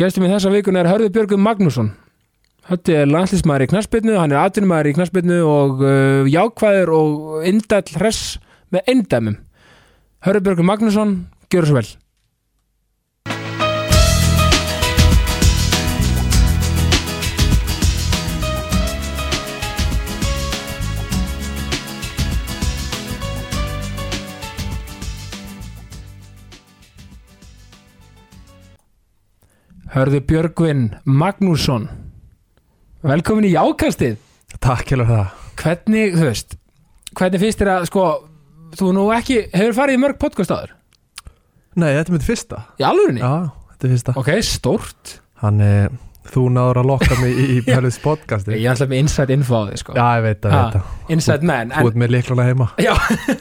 Gestum í þessa vikuna er Hörður Björgum Magnússon. Hötti er landslísmaður í knarsbyrnu hann er atvinnumæður í knarsbyrnu og uh, jákvæður og indall hress með eindæmum. Hörður Björgum Magnússon, gjör svo vel Hörður Björgvin Magnússon. Velkomin í Jákastið. Takk hérlega það. Hvernig, þú veist Hvernig finnst þér að, sko Þú nú ekki, hefur farið í mörg podcast áður? Nei, þetta er mitt fyrsta. Í alvörinni? Já, þetta er fyrsta. Ok, stórt. Hann er, þú náður að lokka mig í, Pælus podcasti Ég alltaf með inside info á þig, sko. Já, ég veit að, Ha, veit að Inside man Þú ert með liklana heima. Já,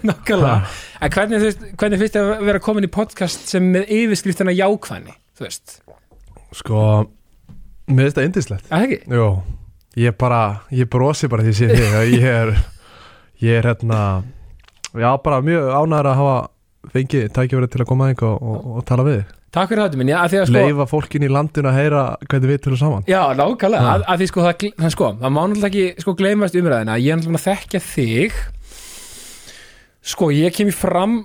nokkulega En hvernig, hvernig finnst þér að vera komin í podcast sem með yfirskriftina jákvæðni Þú veist, Sko, mér finnst það indislegt er það ekki? Jó, ég bara, ég brosi bara því sé þig. Að Ég er, ég er hérna Já, bara mjög ánæður að hafa fengið tækifæri til að koma að og, og, og tala við þig. Takk fyrir þetta minn, já, að því að sko Leifa fólkin í landinu að heyra hvernig við tölum saman. Já, Ha. að, að því sko það, það, sko, það má náttúrulega ekki sko gleymast umræðina ég er náttúrulega að þekkja þig. Sko, ég kem í fram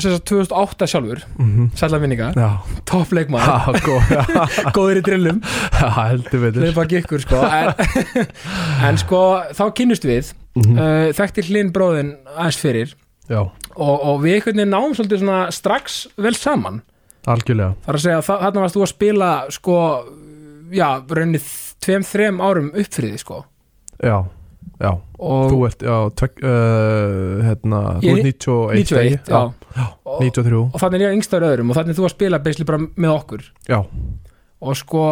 2008 sjálfur mm sætla minningar, Já, toppleikmaður já, góð góður í drillum, hlaupa gikkur sko. En, en sko, þá kynnust við Mhm. uh, þekkti hlinn bróðin aðeins fyrir. Og, og við einhvern veginn náum svolítið svona strax vel saman. Algjörlega. Þar að segja, þa- þarna varst þú að spila sko, já, rauninni tveim, þrem árum upp fyrir því sko. Já, já. Og Þú ert, já, tvek, uh, hérna, þú ert 91 91, ekki? já, já. Og, 93, og þannig er ég yngstar öðrum og þannig þú að spila basically bara með okkur. Já, og sko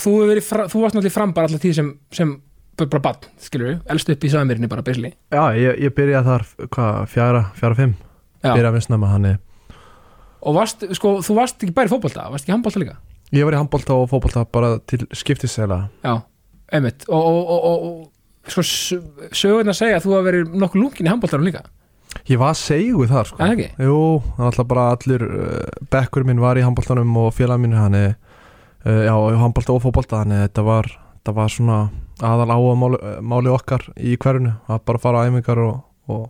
þú, verið þú varst náttúrulega fram bara alltaf tíð sem, sem bara bann, skilur við, elst upp í saðmýrinni bara basically. Já, ég, ég byrjaði þar, hvað, fjara, fjara, fimm. Já. Byrjaði að vinsna með hann. Og varst, sko, þú varst ekki bara í fótbolta varst ekki í handbolta líka? Ég var í handbólta og fótbólta bara til skiptisela. Já, einmitt. Og, og, og sko sögurinn að segja að þú hafa verið nokkuð lungin í handboltarum líka. Ég var segu þar, sko. Það ekki? Jú, alltaf bara allir uh, Bekkur minn var í handbóltanum og félag minn hann er uh, Já, handbólta og fótbólta Þannig að þetta var, þetta var svona aðal áhuga máli, máli okkar í hverjunu að bara fara á æfingar og, og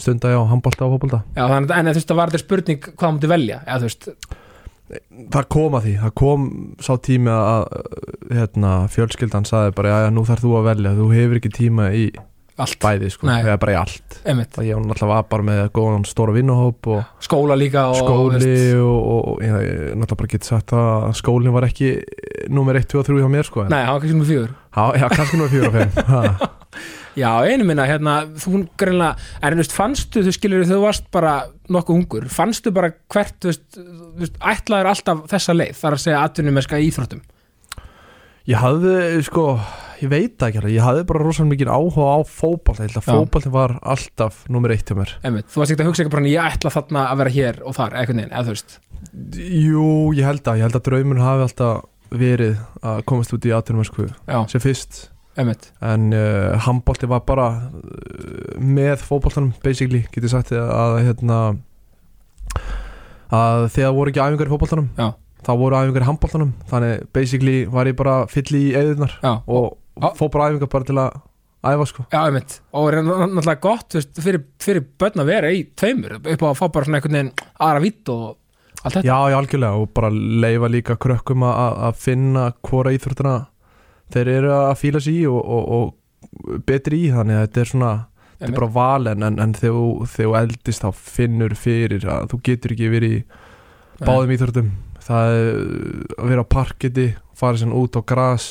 stunda já, handbólta og fótbólta já, þannig, veist, það var þetta spurning hvað það múti velja eða þú veist, Það kom að því, það kom sá tími að hérna, fjölskyldan saði bara, já, já, nú þarf þú að velja þú hefur ekki tíma í allt, bæði sko, Nei. eða bara í allt. Einmitt. Það ég náttúrulega var bara með góðan stóra vinnuhóp og skóla líka og skóli og, og, og ég, ég náttúrulega bara get sagt að skólinn var ekki nummer 1, 2 og 3 hjá mér sko. En, nei, það var kannski nummer fjögur. Já, já, kannski nummer 4 og 5 ha. Já, einu minna, hérna, þú greinlega, veist, fannstu, þú skilur, þú varst bara nokkuð ungur, fannstu bara hvert, þú veist, þú veist ætlaður alltaf þessa leið, þar að segja atvinnumeska í íþróttum. ég hafði sko ég veit ekki alveg, ég hafði bara rosalega mikið áhuga á fótboll, ég held að Já. fótbollin var alltaf nummer 1 hjá mér. Einmitt, þú varst ekki að hugsa ekki bara, ég ætla þarna að vera hér og þar, eitthvað neinn, eða þú veist. jú, ég held að, ég held að draumur hafi alltaf verið að komast út í atvinnumösku Já, sem fyrst. Einmitt, en uh, handbólti var bara uh, með fótboltanum basically, getið sagt að hérna að þegar voru ekki æfingar í fótboltanum Já. þá voru æfingar í handbóltanum þannig basically var ég bara fyll í eðunar já, og fór bara æfingar bara til að æfa sko. Já, einmitt, og er náttúrulega gott, veist, fyrir, fyrir börn að vera í tveimur, upp á að fá bara svona einhvern veginn aðra vitt og allt þetta. já, já, algjörlega og bara leifa líka krökkum að- finna hvora íþróttina þeir eru að fíla sig í og, og, og betri í þannig að þetta er svona þetta er bara val en, en, þegar þú- eldist þá finnur fyrir að þú getur ekki verið í báðum íþróttum. Það er að vera á parketi fara sér út á gras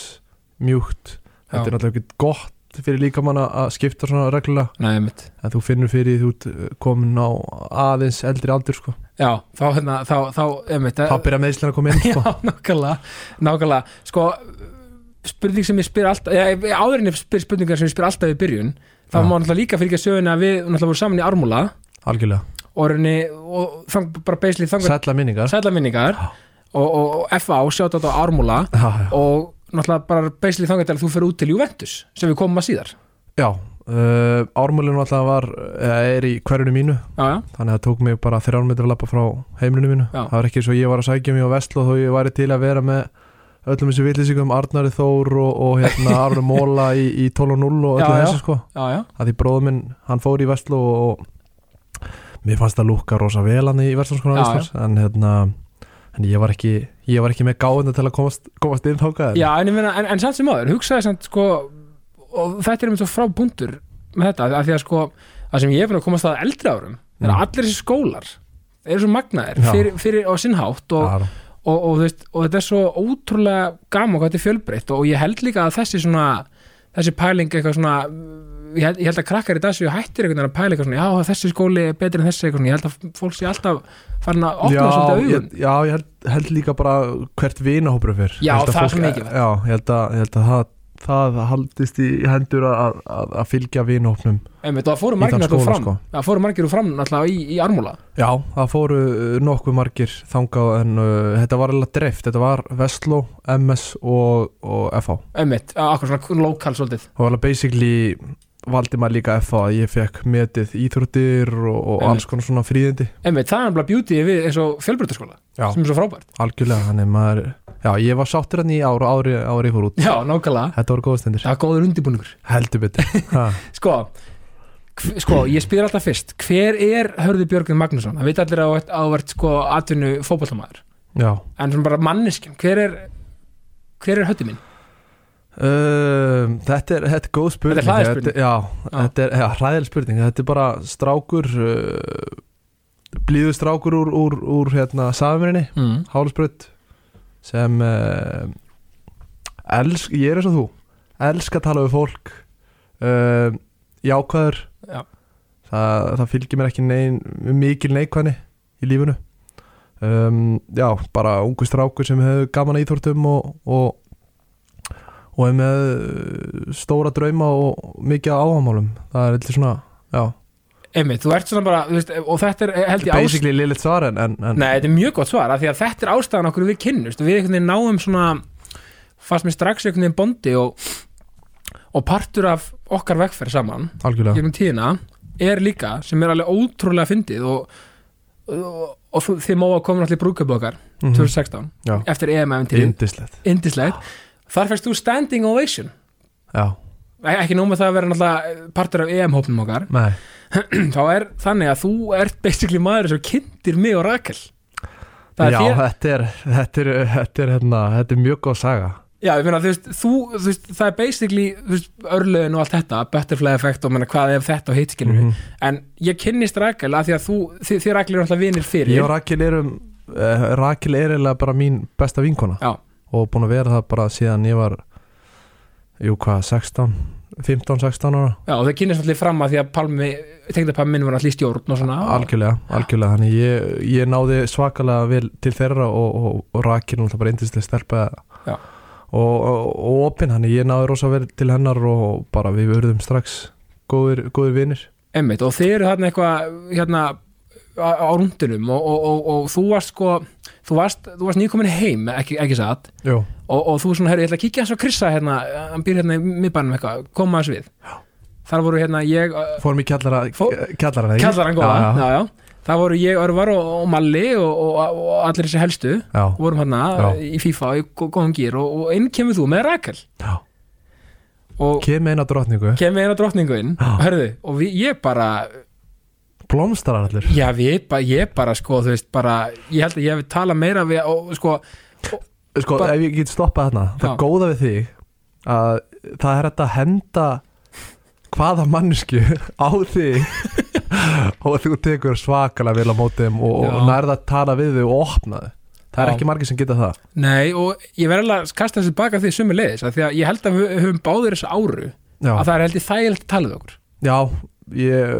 mjúkt, þetta er náttúrulega ekki gott fyrir líkamann að skipta svona reglulega. Nei, en þú finnur fyrir því þú uh, komin á aðeins eldri aldur sko. Já, þá, hérna, þá, þá, einmitt, þá byrja meðslega að koma inn sko. Já, nákvæmlega, nákvæmlega. Sko, spurning sem ég spyr alltaf ég, áður en ég spyr spurningar sem ég spyr alltaf í byrjun þá má náttúrulega líka fyrir ekki að söguna að við náttúrulega vorum saman í algjörlega, og, og þang, bara þangar sætla minningar. Sætla minningar. Og, og, og FA sjátt á já. og náttúrulega bara basically þangar til að þú fyrir út til Juventus sem við komum að síðar. Já, uh, ármúlinu alltaf var er í hverjunu mínu. Já, já, þannig að það tók mig bara þrjár metri að lappa frá heimilinu mínu. Já. það var ekki svo ég var að sækja mig á Vestló þó ég væri til að vera með öllum þessi vitlýsingum Arnari Þór og, og hérna Arnur Móla í, í 12 og 0 og Já, öllu þessu sko. Að því bróður minn, hann fór í Vestló og mér fannst það lúka rosa vel hann í Íslands. en hérna en ég var ekki, ég var ekki með gáðuna til að komast, komast inn þákað já en, meina, en, en samt sem áður, hugsaði samt sko og þetta er einmitt svo frá punktur með þetta, af því að sko það sem ég er búin að komast að eldri árum er að Mm. allir þessi skólar eru svo magnaðir fyrir, fyrir á sinnhátt og, og, og, veist, og þetta er svo ótrúlega gaman hvað þetta er fjölbreytt og ég held líka að þessi svona þessi pæling eitthvað svona ég held, ég held að krakkar í dag séu hættir einhvern veginn að pæla eitthvað svona, já þessi skóli er betri en þessi eitthvað svona, ég held að fólk sé alltaf farin að opna já, svolítið ég, já, ég held, held líka bara hvert vinahópur Já, Ég held að það er svo mikilvægt. Já, ég held að, ég held að það, það haldist í hendur að, að, að fylgja vinahópnum Einmitt, og það fóru margir náttúrulega fram. sko. það fóru margir úr fram náttúrulega í, í armúla Já, það fóru uh, nokkuð margir þangað en uh, þetta var alveg dreift. Þetta var Vestló, MS og, og FH einmitt, akkur svona lokal svolítið. Og alveg basically valdi maður líka FH að ég fekk metið íþróttir og, og alls konar svona fríðindi einmitt, það er bara beauty við eins og fjölbrytaskóla Já, sem er svo frábært. Algjörlega, þannig maður Já, ég var sáttur hann í ár og ári, ári fór út. Já, nákvæmlega, Þetta voru góða stendir það er góður undirbúningur. Heldur betur. Sko, sko, ég spyr alltaf fyrst hver er Hörður Björgun Magnússon? Það veit allir að þú ert sko atvinnu fótboltamæður, Já. En svona bara manneskjum hver er hver er Um, þetta, er, þetta er góð spurning Þetta er hræðileg spurning. Já, Já. þetta er ja, hræðileg spurning Þetta er bara strákur uh, blíður strákur úr, úr, úr hérna, Safamirinni, Mm. Hálusbrut sem uh, elsk, ég er eins og þú elska að tala við fólk uh, jákvæður Já. það, það fylgir mér ekki nein, mikil neikvæðni í lífinu um, já, bara ungu strákur sem hefur gaman að íþórtum og, og og er með uh, stóra drauma og mikið áhagamálum það er eitthvað svona, já. Einmitt, þú ert svona bara, veist, og þetta er held ég ást basically liðlitt svar en, en, Nei, þetta er mjög gott svar, af því að þetta er ástæðan okkur við kynnust, við einhvern veginn náum svona fast með strax einhvern veginn bondi og, og partur af okkar vegferð saman algjörlega. tíðina er líka sem er alveg ótrúlega fyndið og, og, og þú- þið má að koma allir brúköpu okkar Mhm. 2016 Já. eftir indislegt indislegt þar fæst þú standing ovation? Já, ekki nóg með það að vera náttúrulega partur af EM-hópnum okkar. Nei. Þá er þannig að þú ert basically maður sem kynntir mig og Rakel. Er Já, þér- þetta er, þetta er, þetta er, hérna, þetta er mjög góð saga. Já, ég meina, þú veist, þú, þú veist, það er basically, þú veist, örlöðin og allt þetta, butterfly effect og meina, hvað ef þetta og hitt skilur Mhm. en ég kynnist Rakel að því að þú, þið, Rakel eru alltaf vinir fyrir. Ég og Rakil erum uh, Rakil er eiginlega bara mín besta vinkona. Já. Og búin að vera það bara síðan ég var jú hvað, 16 15-16 ára. Já, og þau kynnist allir fram að því að Palmi, tengdapalmi minn var allir í stjórn og svona. Algjörlega, algjörlega. Þannig ég, ég náði svakalega vel til þeirra og, og, og Rakil náttúrulega bara eindislega stelpa. Já. og, og, og opinn, þannig ég náði rosa vel til hennar og bara við urðum strax góðir, góðir vinir. Einmitt, og þið eru þarna eitthvað, hérna á, rúndinum og, og, og, og þú varst sko, þú varst, þú varst nýkomin heim, ekki, ekki satt og, og þú svona, herri, ég ætla að kíkja hans á Krissa hérna, hann býr hérna í miðbænum eitthvað, koma hans við. Þar voru hérna ég, fórum í kjallara Fó- kjallara, ekki? Kjallarann góða, já, já. já. Það voru ég, Örvar og, og Malli og, og, og allir þessi helstu já. vorum hérna í FIFA í gó- góðum gýr og, og inn kemur þú með Rakel Já. og kem eina drottningu kemur eina drottningu inn og hörðu, og við, ég bara blómstarar allir. Já, við, ba, ég bara sko, þú veist, bara ég held að ég hef talað meira við og sko, sko, Bara- ef ég get stoppað þarna það Já. góða við þig að það er hægt að henda hvaða mannsku á þig og þú tekur svakalega vel á mótum og, og nærða að tala við þig og opna þig. Það er Já. ekki margir sem geta það. Nei, og ég verð alveg að kasta þessu baka því sumi leiðis, því að ég held að við höfum báðir þessu áru, já, að það er held ég þægilegt að tala við okkur. Já ég,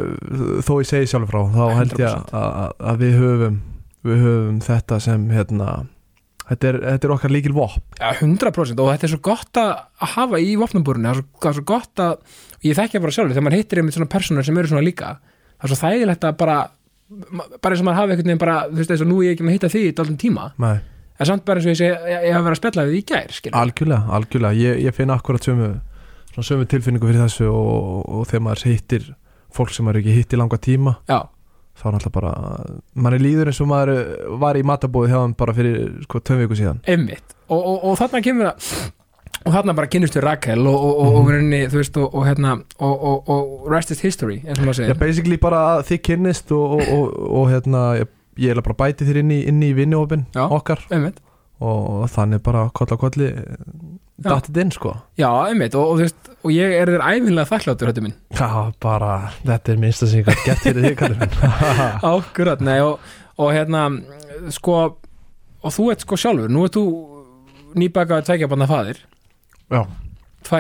þó ég segi sjálfur frá þá held ég 100%. að, að, að við höfum við höfum þetta sem hérna þetta er, þetta er okkar líkil vopn. Já, 100% og þetta er svo gott að að hafa í vopnabúrinu, það er svo, svo gott að ég þekkja bara sjálfur, þegar maður hittir einmitt svona personur sem eru svona líka, það er svo þægilegt að bara, bara eins og maður hafi einhvern veginn bara, þú veist, eins og nú er ég ekki með að hitta því í dálum tíma, Nei. en samt bara eins og ég segi ég, ég hafa verið að spjalla við í gær, algjörlega, algjörlega. Ég, ég finn akkurat sömu sömu tilfinningu fyrir þessu og, og þegar maður hittir fólk sem maður ekki hitt í langa tíma. Já, þá er alltaf bara manni líður eins og maður var í matabóði hjá hann bara fyrir sko tveim viku síðan. Einmitt. Og, og, og þarna kemur það og þarna bara kynnust við Rakel og, og, og, Mhm. og, rauninni, þú veist, og, og hérna og, og, og rest is history, eins og maður Já, segir basically bara að þið kynnist og, og, og, og hérna ég, er bara bæti þér inn í, í vinnuopin Já. okkar. einmitt, og þannig bara koll á kolli dattið inn sko? Já, einmitt og, og veist, og ég er þér æfinlega þakkláttur þetta minn, Já, bara, þetta er minnsta sem ég gætt gert fyrir þig ákkurat, nei og, og hérna, sko og þú ert sko sjálfur, nú ert þú nýbaka tveikja banna faðir. Já.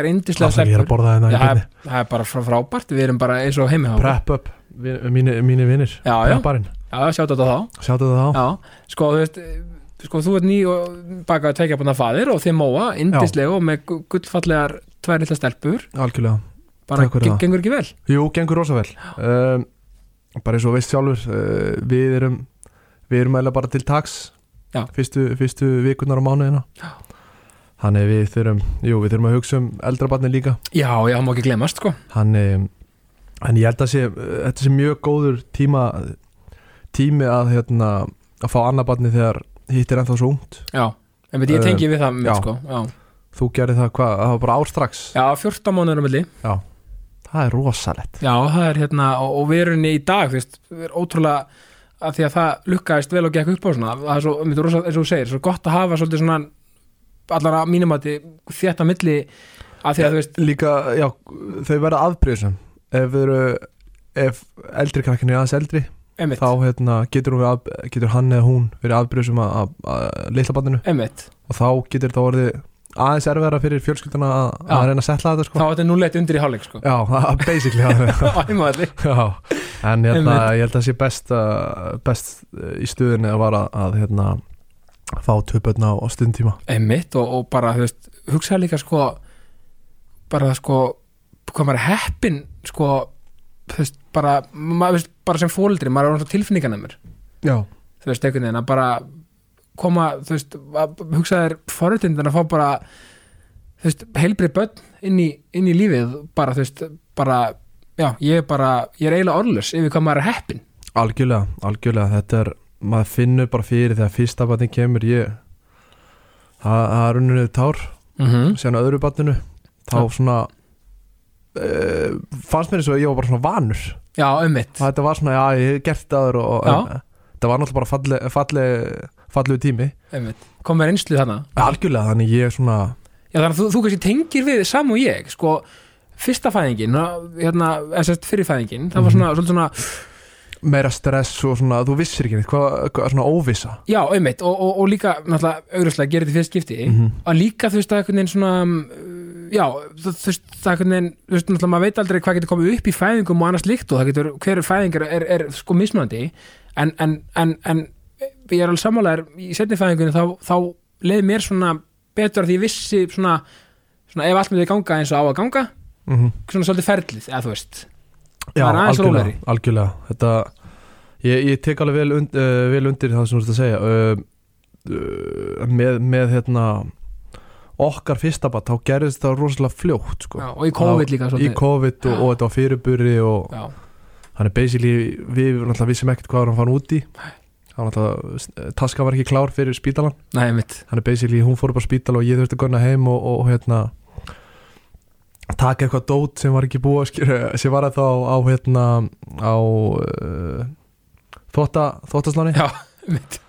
indislega Það er að þetta Já, í það er- það er bara frá- frábært, við erum bara eins og heimi Prep up, míni vinnir Já, já. Prepparinn, já, sjátt þetta þá. Sjáttu það á Já, sko, þú veist sko, þú ert ný og bakaði tveikja búin faðir og þið móa, indislega og með gu- gullfallegar tvær lilla stelpur. Algjörlega, bara Takk fyrir það. gengur ekki vel? Jú, gengur rosa vel. Um, Bara eins og veist sjálfur uh, Við erum Við erum eiginlega bara til taks Já. Fyrstu, fyrstu vikunar á mánuðina. Já. Þannig við þurfum Jú, við þurfum að hugsa um eldra barni líka. Já, já, það má ekki glemast, sko. Þannig En ég held að sé, þetta sé mjög góður tíma Tími að hérna Að fá annað barni þegar hitt er ennþá svo ungt. Já, en veit ég Um, tengi við það já. með, sko Já, Þú gerir það hvað, það var bara ár strax? Já 14 mánuður á milli. Það er rosalett Já, það er hérna, og, og við erum í dag, þú veist, við erum ótrúlega að því að það lukkaðist vel og gekk upp á svona það er svo, myndir rosa, eins og þú segir, svo gott að hafa svolítið svona, allar að mínum að þetta milli að því að þú veist, Líka, já, þau verða afbrýðsum Ef Ef eldri krakkinu er aðeins eldri emitt, Þá hérna, getur, að, getur hann eða hún verið afbrýðsum að, að, barninu? Emitt Og þá getur það orðið aðeins erfiðara fyrir fjölskylduna að, að reyna að setla þetta þá sko er þetta núleitt undir í hálfleik, sko. Já, basically Já, en hérna, Einmitt. ég held að það sé best, uh, best uh, í stuðinni að vara að hérna, fá töpötna á, stundtíma. Einmitt og, og bara, hugsaði líka sko, bara sko hvað maður er heppin sko, veist, bara maður, veist, bara sem fóldri, maður er orðinn svo tilfinninganæmur Já, þú veist, einhvern veginn að bara koma, þú veist, að hugsa þér forutindin að fá bara þú veist, heilbrið börn inn í, inn í lífið, bara, þú veist, bara já, ég er bara, ég er eiginlega orðlös yfir hvað maður er heppin algjörlega, algjörlega. Þetta er, maður finnur bara fyrir þegar fyrsta batning kemur ég það er unnið tár. Mm -hmm. á öðru batninu þá svona uh, fannst mér eins og ég var bara svona vanur já, og þetta var svona, já, ég hef gert það áður og, Já. en, þetta var náttúrulega bara falle, falle, fallegu tími einmitt, kom með reynslu þarna algjörlega, þannig ég svona Já, þannig að þú, þú kannski tengir við sam og ég, sko, fyrsta fæðingin, hérna, eða sérst fyrir fæðingin, það var Mhm. svona, svolítið svona, meira stress og svona, þú vissir ekki neitt hvað, hvað svona óvissa já, einmitt, og, og, og líka, náttúrulega, augljóslega gerir þetta í fyrst skipti, -hmm. að líka, þú veist, er einhvern veginn svona, um, já, þú veist, það er veginn, þú veist, náttúrulega, maður veit aldrei hvað getur komið upp í fæðingum og annars líkt og það getur, hver fæðingar er, er, sko mismunandi, en, en, en, en, ég er alveg sammálaður, í setni fæðingunni, þá, þá leið mér svona betur að því vissi svona, svona ef allt myndi ganga eins og á að ganga Mm svona svolítið ferlið, eða þú veist. Já, algjörlega, algjörlega. Þetta, ég, ég tek alveg vel, und, uh, vel undir það sem þú ert að segja. Uh, uh, með, með hérna okkar fyrsta bat, þá gerðist það rosalega fljótt sko. já, og í COVID líka í svolítið COVID og, og þetta var fyrirburi og já, hann er basically við náttúrulega vissum ekkert hvað hann fann út í. Hann náttúrulega, taska var ekki klár fyrir spítalan nei, mitt hann er basically, hún fór upp á spítala og ég þurfti að gunna heim og, og, hérna taka eitthvað dót sem var ekki búið að skýra sem var þá á hérna á uh, þótta, þóttasláni já, mitt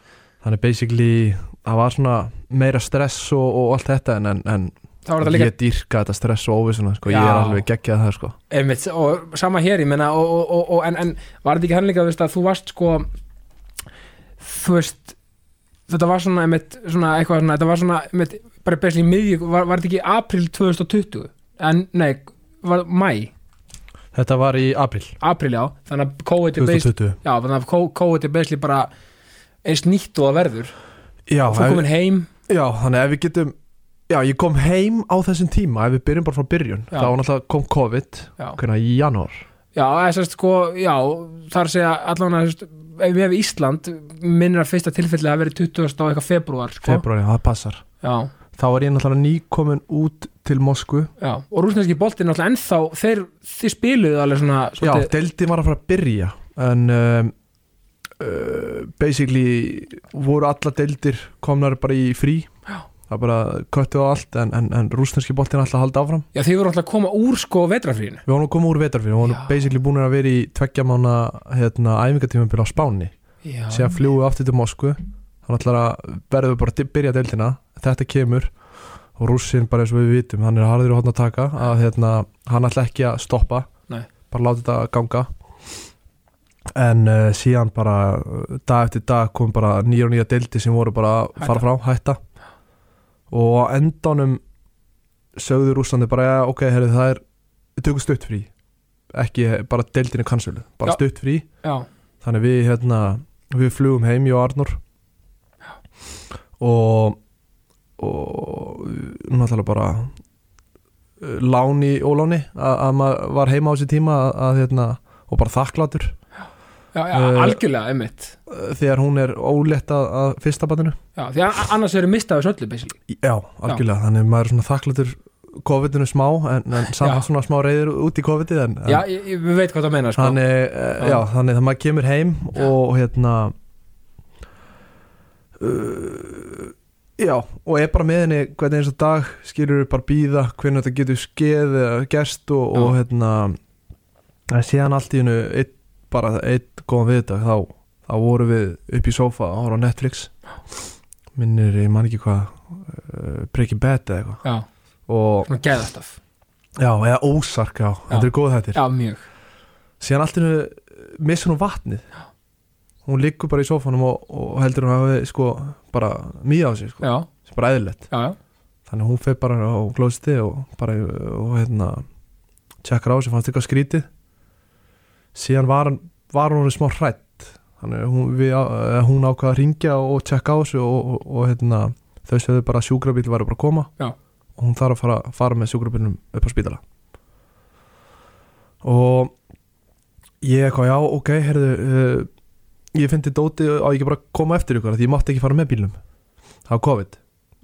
þannig basically það var svona meira stress og, og allt þetta en, en, en þetta líka ég dýrka þetta stress og óvissuna sko. ég er alveg geggjað það sko. einmitt, og sama hér, ég menna og, og, og, og, en, en var þetta ekki hann líka veist, að þú varst sko þú veist þetta var svona, einmitt, svona eitthvað svona, þetta var svona, einmitt, bara besli í miðjug var, var þetta ekki april 2020 en, nei, var mæ þetta var í april april, já, þannig að COVID er basically 2020 já, þannig að ko- COVID basically bara eins nýtt og það verður já, og þú komin heim já, þannig ef við getum já, ég kom heim á þessum tíma ef við byrjum bara frá byrjun Já. þá náttúrulega kom COVID já, hvernig í janúar Já, að sko, já, að segja allan að, ef við hefum Ísland minnir að fyrsta tilfelli að verið 20. og eitthvað februar, sko. februari, það passar Já, þá er ég náttúrulega nýkomin út til Moskvu já, og rúsneski boltinn náttúrulega ennþá þeir, þeir spiluðu alveg svona Já, svolítið, deildin var að fara að byrja en um, uh, basically voru alla deildir komnar bara í frí. Já. það bara köttu á allt en, en, en rúsneski boltin alltaf að halda áfram. Já þeir voru alltaf að koma úr sko vetrafrínu Við vorum að koma úr vetarfyrir, við vorum basically búin að vera í tveggja mána hérna, æfingatímabili á Spáni. Já, síðan fljúum við aftur til Moskvu. Þannig að verðum við bara að byrja deildina. Þetta kemur og rússin bara eins og við vitum, hann er harður og hodn að taka að hérna, hann ætla ekki að stoppa. Nei. bara láta þetta ganga en uh, síðan bara dag eftir dag kom bara nýja og nýja deildi sem voru bara að fara frá, hætta. Og á endanum sögðu rússandi bara ja, ok, herri, það er, við tökum stutt frí. Ekki bara deildinu kansölu bara Já. stutt frí. Já, þannig við hérna við flugum heim í Arnur og og náttúrulega bara uh, láni óláni að, að maður var heima á þessi tíma að, að hérna og bara þakklátur já, já Eh, algjörlega einmitt uh, þegar hún er ólétt að, að fyrsta batinu já, því annars eru mistaðu söllu basically já, algjörlega, þannig maður er svona þakklátur COVID-inu smá en, en samt Já. svona smá reyður út í COVID-ið en, já, ég, ég við veit hvað það meina sko. þannig, uh, Já. já, þannig að maður kemur heim og hérna uh, já, og er bara með henni hvernig eins og dag skilur bara býða hvernig þetta getur skeð eða gerst og, og hérna en síðan allt í hennu eitt, bara eitt góðan viðdag þá, þá voru við upp í og horfa á Netflix. Minnir, ég man ekki hvað uh, Breaking Bad eða eitthvað. Já, og svona geðastaf já, eða Ósark, já, þetta er góð hættir já, mjög. Síðan allt í hennu missa hún vatnið. Hún liggur bara í sófanum og, og heldur hún hafi sko bara mýja á sig sko, já, sem bara já, já, þannig að hún fer bara á glósti og bara og hérna tjekkar á sig, fannst eitthvað skrítið síðan var, var hún smá hrætt þannig að hún, við, á- hún ákvaða að ringja og tjekka á sig og, og, og hérna þau sögðu bara að sjúkrabíl bara að koma. Já. og hún þarf að fara, fara með sjúkrabílnum upp á spítala. Og ég eitthvað, já, ok, heyrðu uh, ég fyndi dóti á ég ekki bara að koma eftir ykkur því ég mátti ekki fara með bílnum. Það var COVID.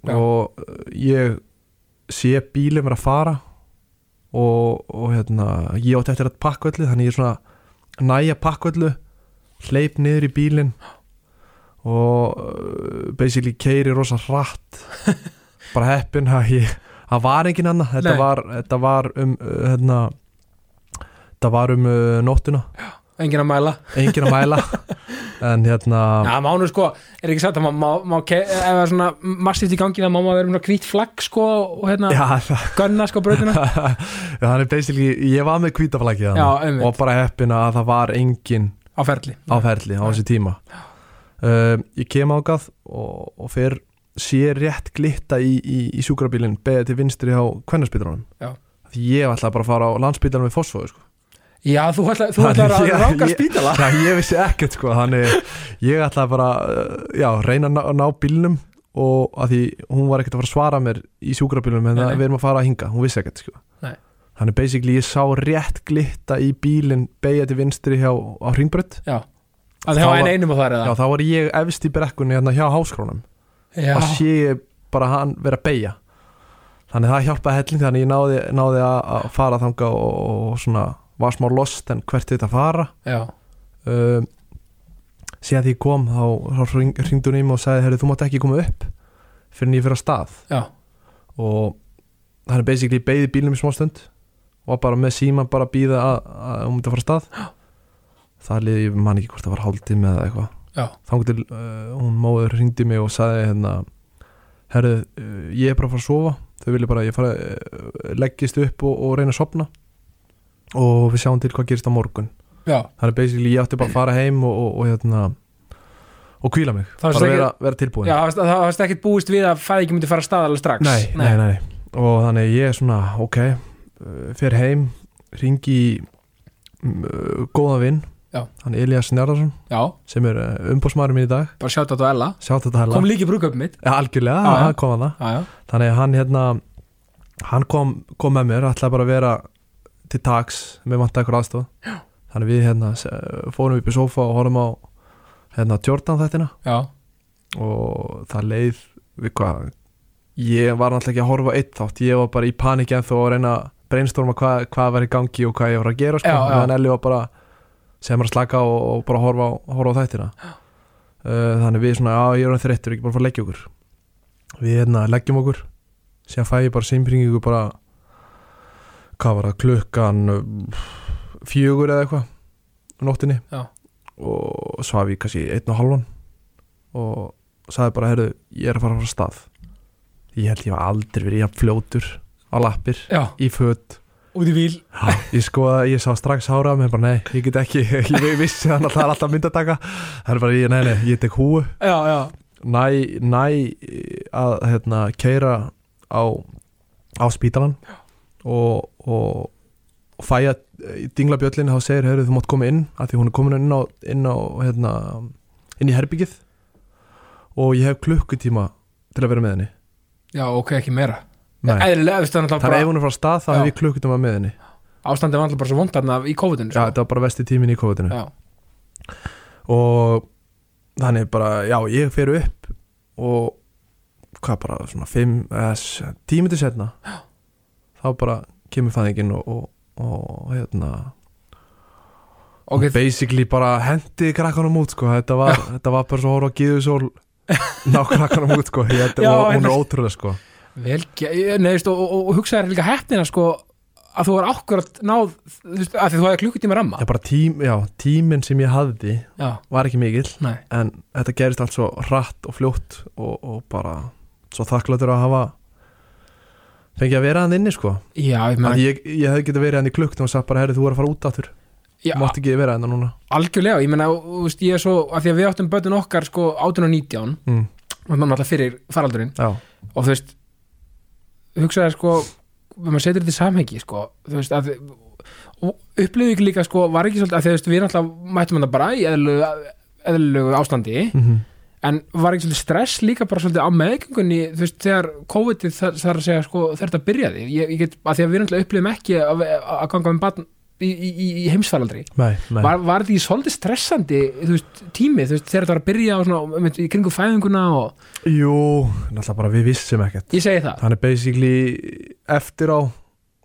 Já. og uh, ég sé bílum vera að fara og, og hérna ég átti eftir að pakkvöldu þannig ég er svona næja pakkvöldu hleyp niður í bílinn og uh, basically keiri rosa hratt bara heppin að ég það var engin annað, þetta var, þetta var um uh, hérna þetta var um uh, nóttuna engin að mæla. Engin að mæla en hérna já, mánu sko, er ekki sagt að er svona massíft í gangi þá má maður vera með hvít flagg sko og hérna, já, gunna sko brautina. Já, þannig basically ég var með einmitt, og bara heppin að það var engin á ferli. á ferli á þessi tíma. Uh, ég kem ágað og, og fer sé rétt glitta í, í, í sjúkrabílinn beðið til vinstri á kvennarspítalunum Já. því ég ætla bara að fara á landspítalunum við Fossfóðu sko. Já, þú ætlar, þú ætlar að ráka spítala. Já, ég vissi ekkert sko. Þannig ég ætla bara uh, já, reyna að ná, ná bílnum og að því hún var ekkert að fara að svara mér í sjúkrabílunum en það við erum að fara að hinga, hún vissi ekkert sko. Nei. þannig basically ég sá rétt glitta í bílinn beigja til vinstri hjá á hringbrödd já, að það var einum á þar já, eða þá var ég efst í brekkunni hérna hjá háskrónum já, og sé bara hann vera að beigja. Þannig það hjálpaði helling þannig ég náði, náði að, að fara þanga og, og svona var smá lost en hvert þetta að fara? Um, síðan því ég kom þá, þá hring, hringdu hún í mig og sagði herri þú mátt ekki koma upp fyrir en ég fyrir að stað. Já, og það er basically beigði bílnum í smá stund og bara með síma bara býða að, hún myndi að fara að stað. Það liði, ég man ekki hvort það var hálftími eða eitthvað. Þannig til uh, hún móður hringdi mig og sagði hérna herru, uh, ég er bara að fara að sofa. Þau vilja bara að ég fara uh, leggist upp og, og reyna að sopna og við sjáum til hvað gerist á morgun. Já. Það er basically, ég átti bara að fara heim og, og, og hérna og kvíla mig, bara ekki- vera, vera tilbúin Já, það varst ekkert búist við að fæði ekki myndi fara að staða alveg strax. Nei, nei, nei, og þannig ég er svona ok, uh, fer heim ringi uh, góða vinn hann Elias Njarðarsson Já, sem er umbósmaðurinn minn í dag. Bara sjátt á þetta Ella. Hella Kom líki brúköpum mitt. Ja, algjörlega, Já, já. hann kom að það Já, já, þannig hann hérna hann kom, kom með mér, ætlaði bara að vera til tags, með vant eitthvað aðstof þannig við hérna fórum upp í sofa og horfum á hérna Jordan þettina já, og það leið við hvað ég var náttúrulega ekki að horfa eitt þátt. Ég var bara í panik en þó að reyna að brainstorma hvað, hvað var í gangi og hvað ég var að gera sko. Já, já. en Elli var bara sem er að slaka og, og bara horfa horfa á þættina. Uh, þannig við svona, já ég er þreyttur ekki bara fara að leggja okkur. Við hérna leggjum okkur. Síðan fæ ég bara símpringingu bara hvað var það, klukkan fjögur eða eitthvað nóttinni. Já. og svaf ég kannski einn og halvan og sagði bara, herru, ég er að fara að af stað. Ég held ég var aldrei verið jafn fljótur á lappir, Já, í föt. Út í bíl. Ég skoða, ég sá strax hára menn bara, nei, ég get ekki, ég vissi þannig að það er alltaf myndataka. Það er bara, ég, nei, nei, ég tek húu Já, já, næ, næ að hérna, keira á, á spítalan og, og, og fæ að í dingla bjöllin þá segir, heyrðu, þú mátt koma inn af því hún er komin inn á, inn á hérna, inn í herbyggið og ég hef klukkutíma til að vera með henni. Já, ok, ekki meira. Eðlilega, það að náttúrulega ef bara hún er frá stað þá hef ég klukkutíma með henni. Ástandið var náttúrulega bara svo vond þarna í COVID-inu já, þetta var bara vesti tímin í COVID-inu. Já, og þannig bara, já, ég fer upp og hvað bara, svona 5, 10 minnir setna þá bara kemur fæðingin og, og, og hérna ok, basically bara hendi krakkanum út sko, þetta var, þetta var bara svo horf á Gíðusól ná krakkanum út sko, Já, og, hún er ótrúlega sko. Vel, veist, og, og, og hugsaði líka hefnina sko að þú var akkurat náð veist, að þú hafði klukkutíma ramma. Já, bara tím, já, tíminn sem ég hafði já, var ekki mikill nei, en þetta gerist allt svo hratt og fljótt og, og bara svo þakkláttur að hafa fengið að vera hann inni sko. Já, ég Að meina ég, ég hefði getið verið hann í klukkt og sagt bara, herri, þú er að fara út áttur mátt ekki vera hann núna. Algjörlega, ég veist, ég er svo að því að við áttum bötun okkar sko 18 og 19 mm, og maður alltaf fyrir faraldurinn. Já, og þú veist hugsaði sko, ef maður setur þetta í samhengi sko, þú veist að ekki líka sko, var ekki svolítið að því, veist, við náttúrulega mættum þetta bara í eðlilegu ástandi. Mm en var ekki svolítið stress líka bara svolítið á meðgöngunni þú veist, þegar COVID þar, þar að segja sko, þetta byrjaði, ég, ég get, að því að við náttúrulega upplifum ekki að, að ganga með barn í, í, í, nei var, var þetta ekki svolítið stressandi veist, tími, þú veist, þegar þetta var að byrja svona, mynd, í kringu fæðinguna og jú, náttúrulega bara við vissum ekkert. Ég segi það, þannig basically eftir á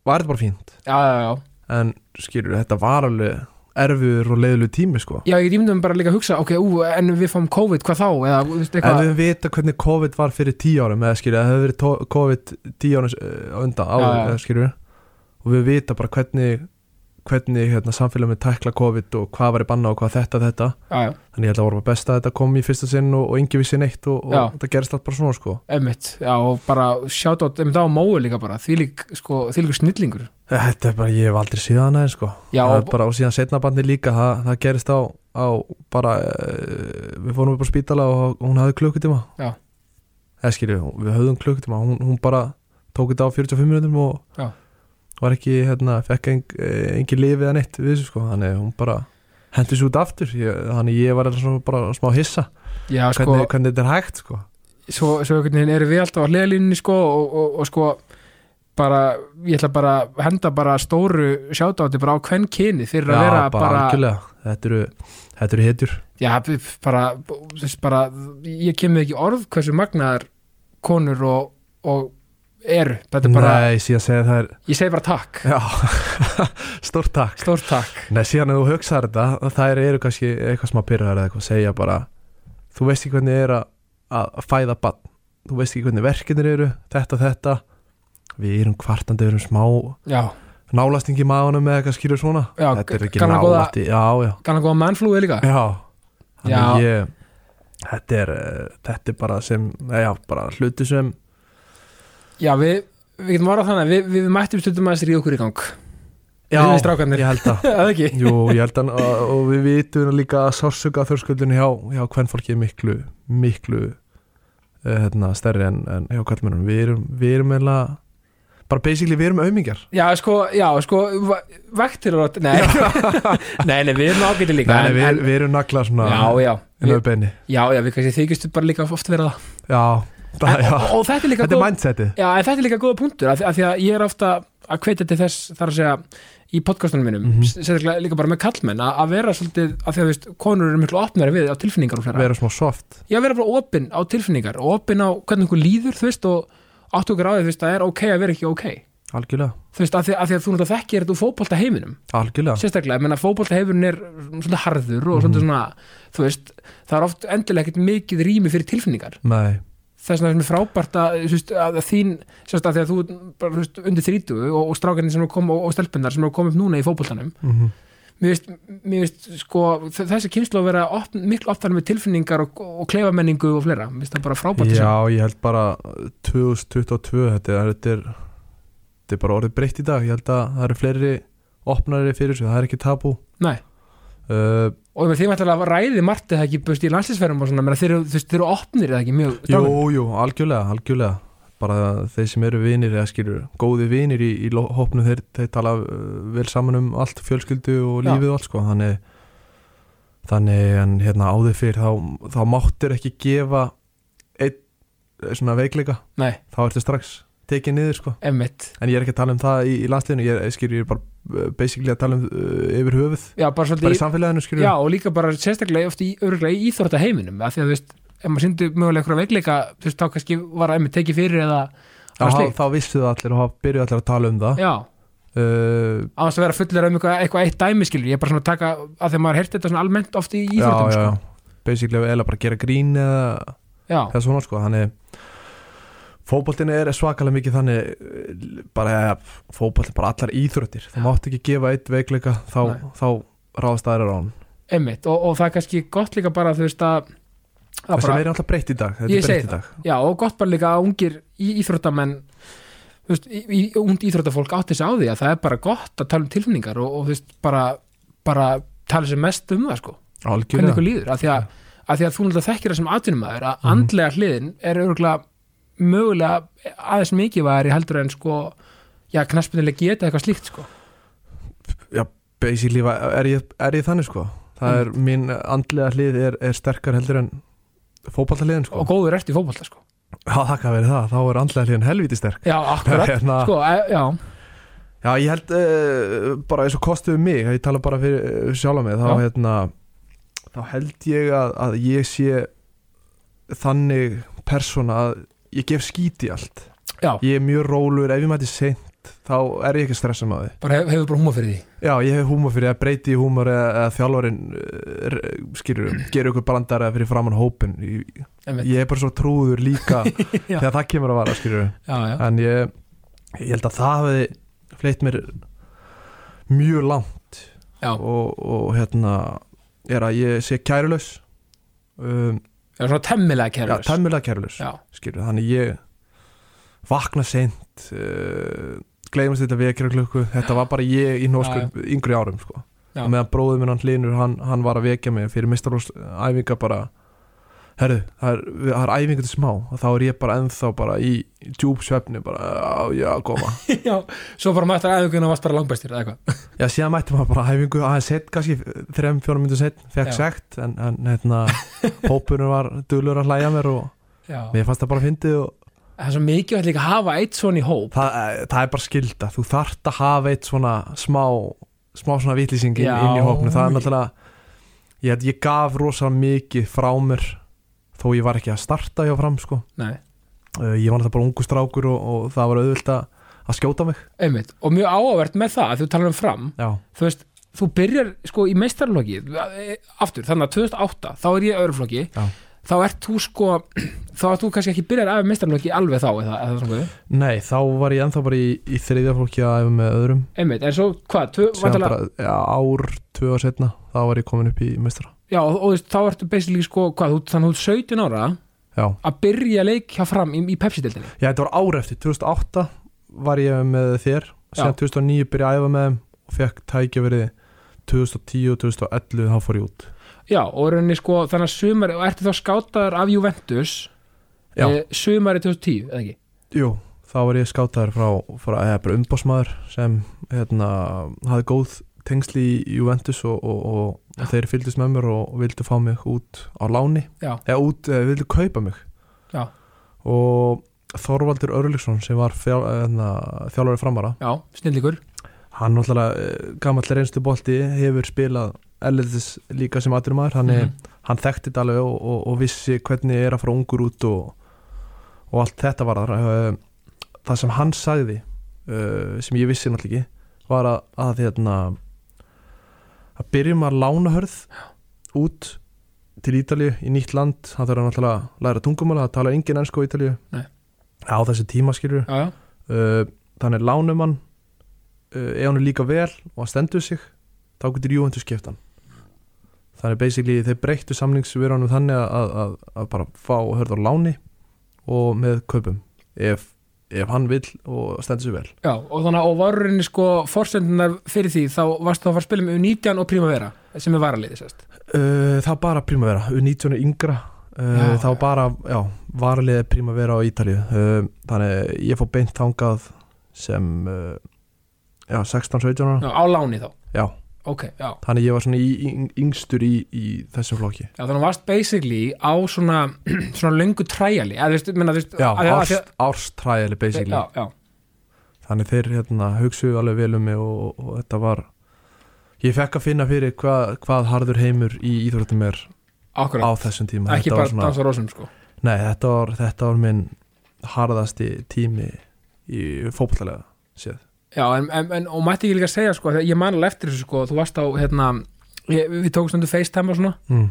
var þetta bara fínt? Já, já, já. En skilur, þetta var alveg erfiður og leiðilegu tími sko Já, ég ímyndum bara líka að hugsa, ok, ú, en við fáum COVID, hvað þá? Eða, veist, en við vita hvernig COVID var fyrir tíu árum eða skilur, það hefur verið COVID tíu árum á undan, já. eða skilur og við vita bara hvernig hvernig hérna, samfélagum við tækla COVID og hvað var í banna og hvað þetta þetta. Já, já, þannig ég held að voru best að þetta kom í fyrsta sinn og, og yngi vissi neitt og, Já. og þetta gerist allt bara svona sko. Emmitt, já, og bara sjátt á, emmitt á mói líka bara, því lík, sko, því líka snillingur. Þetta er bara, ég hef aldrei síðan aðeins sko. Já, það og, er bara, og síðan setnabandi líka það, það gerist á, á bara uh, við fórum upp á spítala og hún hafði klukkutíma. Já. eða skilju, við höfðum klukkutíma. Hún, hún bara tók þetta á 45 minútum og Já. Var ekki, hérna, fekk eng, engin lifið eða neitt við þessu sko, þannig hún bara hendi svo út aftur, ég, þannig ég var bara smá hissa, já, sko, hvernig, hvernig þetta er hægt sko. Svo, svo einhvern veginn erum við alltaf á hliðalínunni, sko, og, og, og sko, bara, ég ætla bara að henda bara stóru sjátáti bara á hvern kyni fyrir að vera bara, bara, þetta eru þetta eru hetjur. Já, bara, bara, ég kemur ekki orð hversu magnaðar konur og, og eru, er bara, Nei, síðan segja það er ég segi bara takk, stórt takk. Stórt takk, Nei, síðan að þú hugsaðar þetta það eru kannski eitthvað smá pyrraðar eða eitthvað segja bara þú veist ekki hvernig er að, að fæða bann þú veist ekki hvernig verkinir eru þetta, þetta. Við erum kvartandi, við erum smá já, nálasting í maðunum eða eitthvað skýrur svona. Já, þetta er ekki nálasti já, já, kannan góða mannflúið líka. Já. Þannig ég þetta er, eh, þetta er bara sem já, bara hluti sem Já, við, við getum varað þannig að við, við mættum stundum að stríða okkur í gang. Já, ég held að? Jú, ég held að og, við vitum líka að sársöka þörskuldinu hjá, hjá hvern fólki er miklu miklu uh, hérna, stærri en, en hjá kallmennum við erum, við erum eða bara basically við erum auðmingjar Já, sko, já, sko Vektir og Nei, nei, nei, við erum ágæti líka Nei, en, við, en, við erum nagla svona Já, já. við, Já, já, við kannski þykist bara líka oft vera það. Já, en, já. og, þetta er líka þetta er mindsetið. Já, en þetta er líka góða punktur af, af því að ég er ofta að hvetja til þess þar að segja í podcastunum mínum mm Mhm. sérstaklega líka bara með kallmenn að, að vera svolítið af því að veist, konur eru miklu opnari við á tilfinningar og fleira. Vera smá soft. Að vera bara opinn á tilfinningar og opinn á hvernig einhver líður þú veist og áttu okkur á því, veist, það er ok að vera ekki ok. Algjörlega, þú veist, af því, af því að þú náttúrulega þekkir þetta úr fótbolta heiminum. Algjörlega. Sérstaklega, ég menna fótbolta heiminum er svona harður og Mhm. svona svona þú veist, það er oft endilega ekkert mikið rými fyrir tilfinningar. Nei, þess vegna er frábært að, veist, að þín sérstaklega því að þú bara, veist, undir þrítu og, og strákarnir sem er kom og, og stelpunar sem er komið upp núna í fótboltanum. Mm mér veist, mér veist sko, þessi kynslu að vera opn, miklu oftar með tilfinningar og, og kleifamenningu og fleira, mér finnst það bara frábært að já, ég held bara 2022, þetta er, þetta er þetta er bara orðið breytt í dag. Ég held að það eru fleiri opnari fyrir þessu, það er ekki tabú. Nei. Uh, og ég því að ræði margt eða ekki búst í landslýsferðum og svona, þeir, eru- opnir eða ekki mjög Jú, jú, algjörlega, algjörlega. Bara þeir sem eru vinir eða skilur góði vinir í, í hópnu þeir, þeir tala uh, vel saman um allt fjölskyldu og Já. lífið og allt sko. Þannig, þannig en hérna áður fyrir þá, þá máttir ekki gefa einn eh, svona veikleika. Nei, þá ertu strax tekið niður sko. Emmitt en ég er ekki að tala um það í, í landsliðinu ég, er- skilur, ég er bara basically að tala um uh, yfir höfuð Já, bara bara í svolítið, samfélaginu skilur já, og líka bara sérstaklega oft í, í íþrótta heiminum að því að, þú veist, ef maður syndi mögulega eitthvað veikleika, þú veist, þá kannski var að tekið fyrir eða, eða þá, vissu það allir og þá byrjuðu allir að tala um það. Já, uh, á þess að vera fullir um eitthvað, eitthvað eitt dæmi skilur, ég er bara svona að taka að því að maður heyrti þetta svona almennt oft í já, íþróttum já, sko. já. basically eða bara gera grín eða já, eða svona sko þannig fótboltinu er svakalega mikið þannig eh, bara ja, fótboltin bara allar íþróttir. Þú mátt ekki gefa eitt veikleika þá, þá ráðast aðra hann. Emmitt og, og það er kannski gott líka bara þú veist að, að það sem er alltaf breytt í dag breytt í dag. já, og gott bara líka að ungir í, íþróttamenn þú veist, í, í, ungt íþróttafólk átti sig á því að það er bara gott að tala um tilfinningar og, og þú veist, bara, bara tala sem mest um það sko, hvernig algjörlega ykkur líður af því að, að því að þú náttúrulega þekkir það sem atvinnumæður að Mhm. andlega hliðin er örgulega mögulega aðeins mikið væri heldur en sko já, knaspinnilega geta eitthvað slíkt sko. Basically va- er ég, er ég þannig sko? Það er mín andlega hlið er, er sterkar heldur en fótballtaliðin sko. Og góður ert í fótbolta sko. Já það kann verið það. Þá er andlega hliðin helviti sterk. Já, akkurat, Hérna, sko, e, já. Já, ég held uh, bara eins og kostuðu mig, ég tala bara fyrir uh, sjálf mig, þá Já. hérna þá held ég að, að ég sé þannig persóna að ég gef skíti allt. Já. ég er mjög rólur, ef ég mæti seint þá er ég ekki að stressa með því bara hef, hefur bara húma fyrir því? Já, ég hef húmor fyrir að breyti í húmor eða, eða þjálfarinn uh, skilur, gerur ykkur brandar eða fyrir framann hópin ég, ég er bara svo trúður líka þegar það kemur að vara, skilur já, já, en ég, ég held að það hefði fleitt mér mjög langt. Og, og hérna er að ég sé kærulaus. Um, já, svona temmilega já, kærlega tæmilega kærulaus já, skilur, þannig ég vakna seint uh, gleymast þetta vekjara klukku þetta var bara ég í nóskur yngri árum sko. Já. og meðan bróður minn hann hlinur hann, hann var að vekja mig fyrir mistarlósæfinga bara herru, það er, það æfinga til smá þá er ég bara ennþá bara í, í djúb svefni bara, já, koma já svo bara mættar aðeins og varst bara langbæstir eða eitthvað? Já, síðan mætti maður bara hæfingu aðeins sett, kannski þrem, fjórum myndu sett, fekk Já. sekt en, en hérna, hópurinn var duglur að hlæja mér og já, mér fannst það bara fyndið og það er svo mikið líka að hafa eitt svona í hóp. Það, eh, það er bara skilda, þú þarft að hafa eitt svona smá, smá svona vitlýsing inn, í hópnu, það er náttúrulega ég, ég gaf rosa mikið frá mér þó ég var ekki að starta hjá fram sko, uh, ég var náttúrulega bara ungu strákur og, og það var auðvilt að, skjóta mig. Einmitt. Og mjög áhverð með það að þú talar um fram. Já, þú veist, þú byrjar sko í meistarlokki aftur, þannig að 2008 þá er ég öðruflokki Já. þá ert þú sko þá ert þú kannski ekki byrjar af meistarlokki alveg þá eða, eða nei, þá var ég ennþá bara í, í þriðja flokki að æfa með öðrum. Einmitt, en svo hvað, vantalega, bara, já, ár, tvö ár setna þá var ég komin upp í meistara já, og, og veist, þá ertu basically sko, hvað, þú, þannig að þú ert 17 ára Já, að byrja leik hjá fram í, í Pepsi-dildinni já þetta var ár eftir 2008 var ég með þér síðan 2009 byrja að æfa með þeim og fekk tækja verið 2010 og 2011 þá fór ég út já, og rauninni sko, þannig að sumari og ertu þá skátaður af Juventus Já. e, sumari 2010, eða ekki? Jú, þá var ég skátaður frá, frá eða bara umbásmaður sem hérna, hafði góð tengsli í Juventus og, og, og, þeir fylgdist með mér og vildu fá mig út á láni. Eða út, eða vildu kaupa mig. Já. og Þorvaldur Örlyksson sem var hérna, þjálfari framara. Já, snillíkur hann náttúrulega gamall reynstu bolti hefur spilað erlendis líka sem aðrumar hann, mm. hann þekkti þetta alveg og, og, og vissi hvernig er að fara ungur út og, og allt þetta var þar það sem hann sagði uh, sem ég vissi náttúrulega ekki var að, að hérna að byrjum að lána hörð út til Ítalíu í nýtt land það þarf náttúrulega að læra tungumála það tala engin ennsku á Ítalíu. Nei. á þessi tíma já, uh, þannig lánum hann uh, ef hann er líka vel og hann stendur sig þá getur Juventus skipt hann. Þannig basically þeir breyttu samningsverunum þannig að, að, að, að bara fá hörð á láni og með kaupum ef, ef hann vill og stendur sig vel. Já, og þannig að varurinni sko forsendunar fyrir því þá varst það að fara að spila með U19 og Primavera sem er varaliði sérst? Uh, það var bara Primavera, U19 er yngra. Uh, Já. var bara, já, varaliði Primavera á Ítalíu. Uh, þannig ég fór beint þangað sem uh, já, 16-17 ára. Já, á láni þá, já, ok, já. Þannig ég var svona í, í, yngstur í, í þessum flokki. Já, þannig varst basically á svona, svona löngu træjali eða þú veist, minna, þú veist já, að- að- árs, að- árstræðili basically. Já, já, þannig þeir hérna, hugsuðu alveg vel um mig og, og þetta var ég fekk að finna fyrir hvað, hvað harður heimur í íþróttum er á akkurat þessum tíma. Ekki Þetta bara svona- dansa rósum sko. Nei, þetta var, þetta var minn harðasti tími í fótboltalega séð. Já, en, en, og mætti ekki líka að segja sko, ég man alveg eftir þessu sko, þú varst á hérna, ég, við tókum stundu FaceTime og svona, Mm.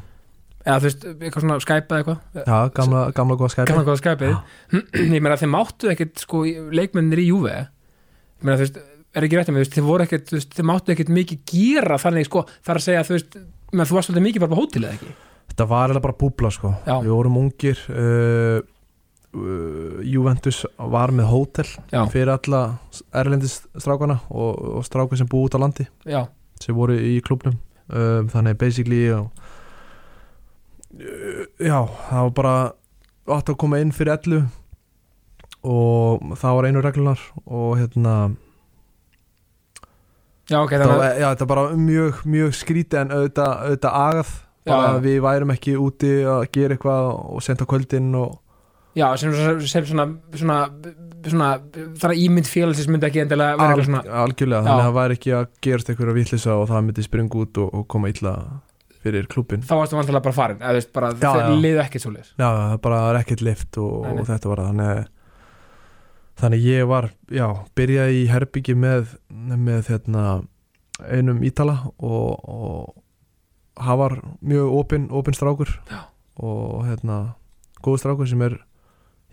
eða þú veist, eitthvað svona Skype eða eitthvað, Já, gamla, gamla góða skæpi. gamla góða Skype ég meina þeir máttu ekkit sko leikmennir í Juve ég meina þú veist, er ekki rétt þú veist, þeir voru veist, þeir máttu ekkit mikið gera þannig sko, þar að segja þú veist menn, þú varst svolítið mikið bara á hótelið ekki Þetta var eiginlega bara búbla sko. Já. Við vorum ungir, uh, uh, Juventus var með hótel Já, fyrir alla erlendis strákana og, og stráka sem búið út á landi já, sem voru í klubnum. Um, þannig basically, já, uh, já, það var bara átt að koma inn fyrir ellu og það var einu reglunar og hérna já, ok, það var, já, þetta er bara mjög, mjög skrítið en auðvitað, auðvitað agað. Bara Já, við værum ekki úti að gera eitthvað og senda kvöldin og já, sem, sem svona, svona, svona þar að ímynd félagsins myndi ekki endilega vera eitthvað svona algjörlega, þannig að það væri ekki að gerast eitthvað vittlisa og það myndi springa út og, og koma illa fyrir klubin þá varstu vantilega bara farin eða þú veist bara já. liðu ekkert svo já, það bara það er ekkert lift og, Nei, nei. og þetta var það þannig, þannig ég var, já, byrjaði í herbyggi með, með hérna, einum ítala og, og hann var mjög opinn opin strákur Já. og hérna, góð strákur sem er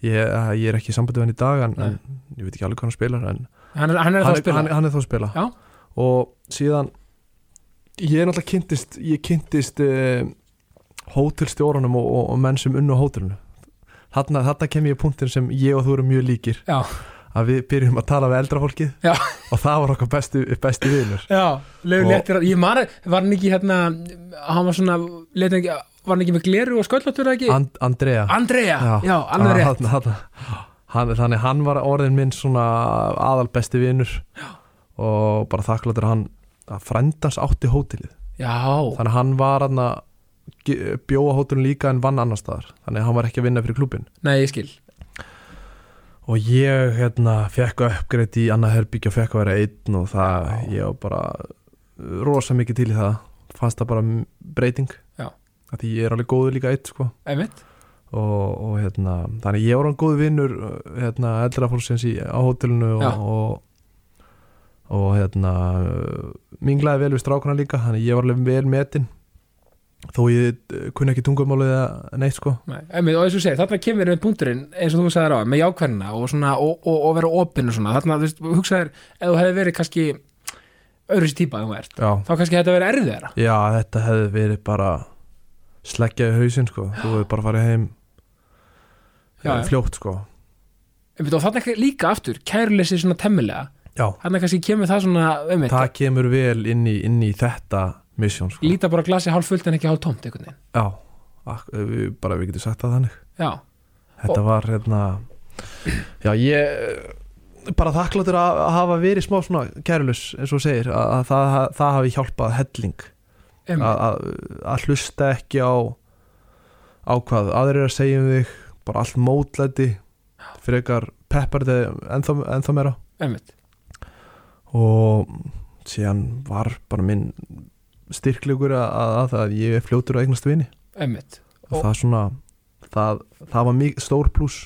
ég, ég er ekki í sambandi við hann í dag en, en ég veit ekki alveg hvað hann spilar en hann er, hann er hann, að spila? hann, hann er þá að spila. Já. og síðan ég er náttúrulega kynntist ég kynntist uh, hótelstjórunum og, og, og menn sem unnu hótelinu. Þarna, þarna kem ég í punktin sem ég og þú erum mjög líkir. Já. að við byrjum að tala við eldra fólkið og það var okkar besti, besti vinur. Já, Og- léttir að ég man að var hann ekki hérna hann var svona, leiði ekki var hann ekki með gleru og sköllóttur ekki? And, Andrea. Andrea, já, Já. alveg rétt. hann, hann, hann, þannig hann var orðin minn svona aðal besti vinur. Já. og bara þakkláttur að hann að frændans átti hótelið. Já, þannig að hann var hann að bjóa hótelin líka en vann annar staðar. Þannig að hann var ekki að vinna fyrir klubin nei, ég skil. Og ég hérna fekk uppgreitt í annað herbyggja og fekk að vera einn og það, ég var bara rosa mikið til í það. Fannst það bara breyting. Já. að því ég er alveg góður líka eitt sko. Og, og hérna, þannig ég var hann góð vinnur uh, hérna, eldra fólksins í, á hótelinu Já. og, og, og hérna minglaði vel við strákuna líka þannig ég var alveg vel metinn. Þó ég uh, kunni ekki tungumálið eða neitt sko. Nei, einmitt og eins og segir, þarna kemur við punkturinn eins og þú sagðir á, með jákvæðina og og, og, og vera opinn og svona, þarna, þú veist, hugsaðir ef þú hefði verið kannski öðru sér típa en þú ert, Já, þá kannski þetta verið erfiðara. Já þetta hefði verið bara sleggjaði hausinn sko. Þú hefði bara farið heim Já, eh, já. fljótt sko. Og þarna líka aftur, kæruleysi svona temmilega, þarna kannski kemur það svona, einmitt, það kemur vel inn í, inn í þetta mission sko. Líta bara glasi hálf fullt en ekki hálf tómt einhvern veginn, Já, ak- við, bara við getum sagt það þannig. Já, Þetta var hérna Já, ég bara þakkláttur að hafa verið smá svona kærulus eins og segir að, að það, það hafi hjálpað helling að, hlusta ekki á á hvað aðrir eru að segja um þig bara allt mótlæti frekar peppar þig ennþá, ennþá meira. Einmitt. Og síðan var bara minn styrklegur að, að, að það að ég er fljótur að eignast vini. Einmitt. Og það svona það, það var mjög stór pluss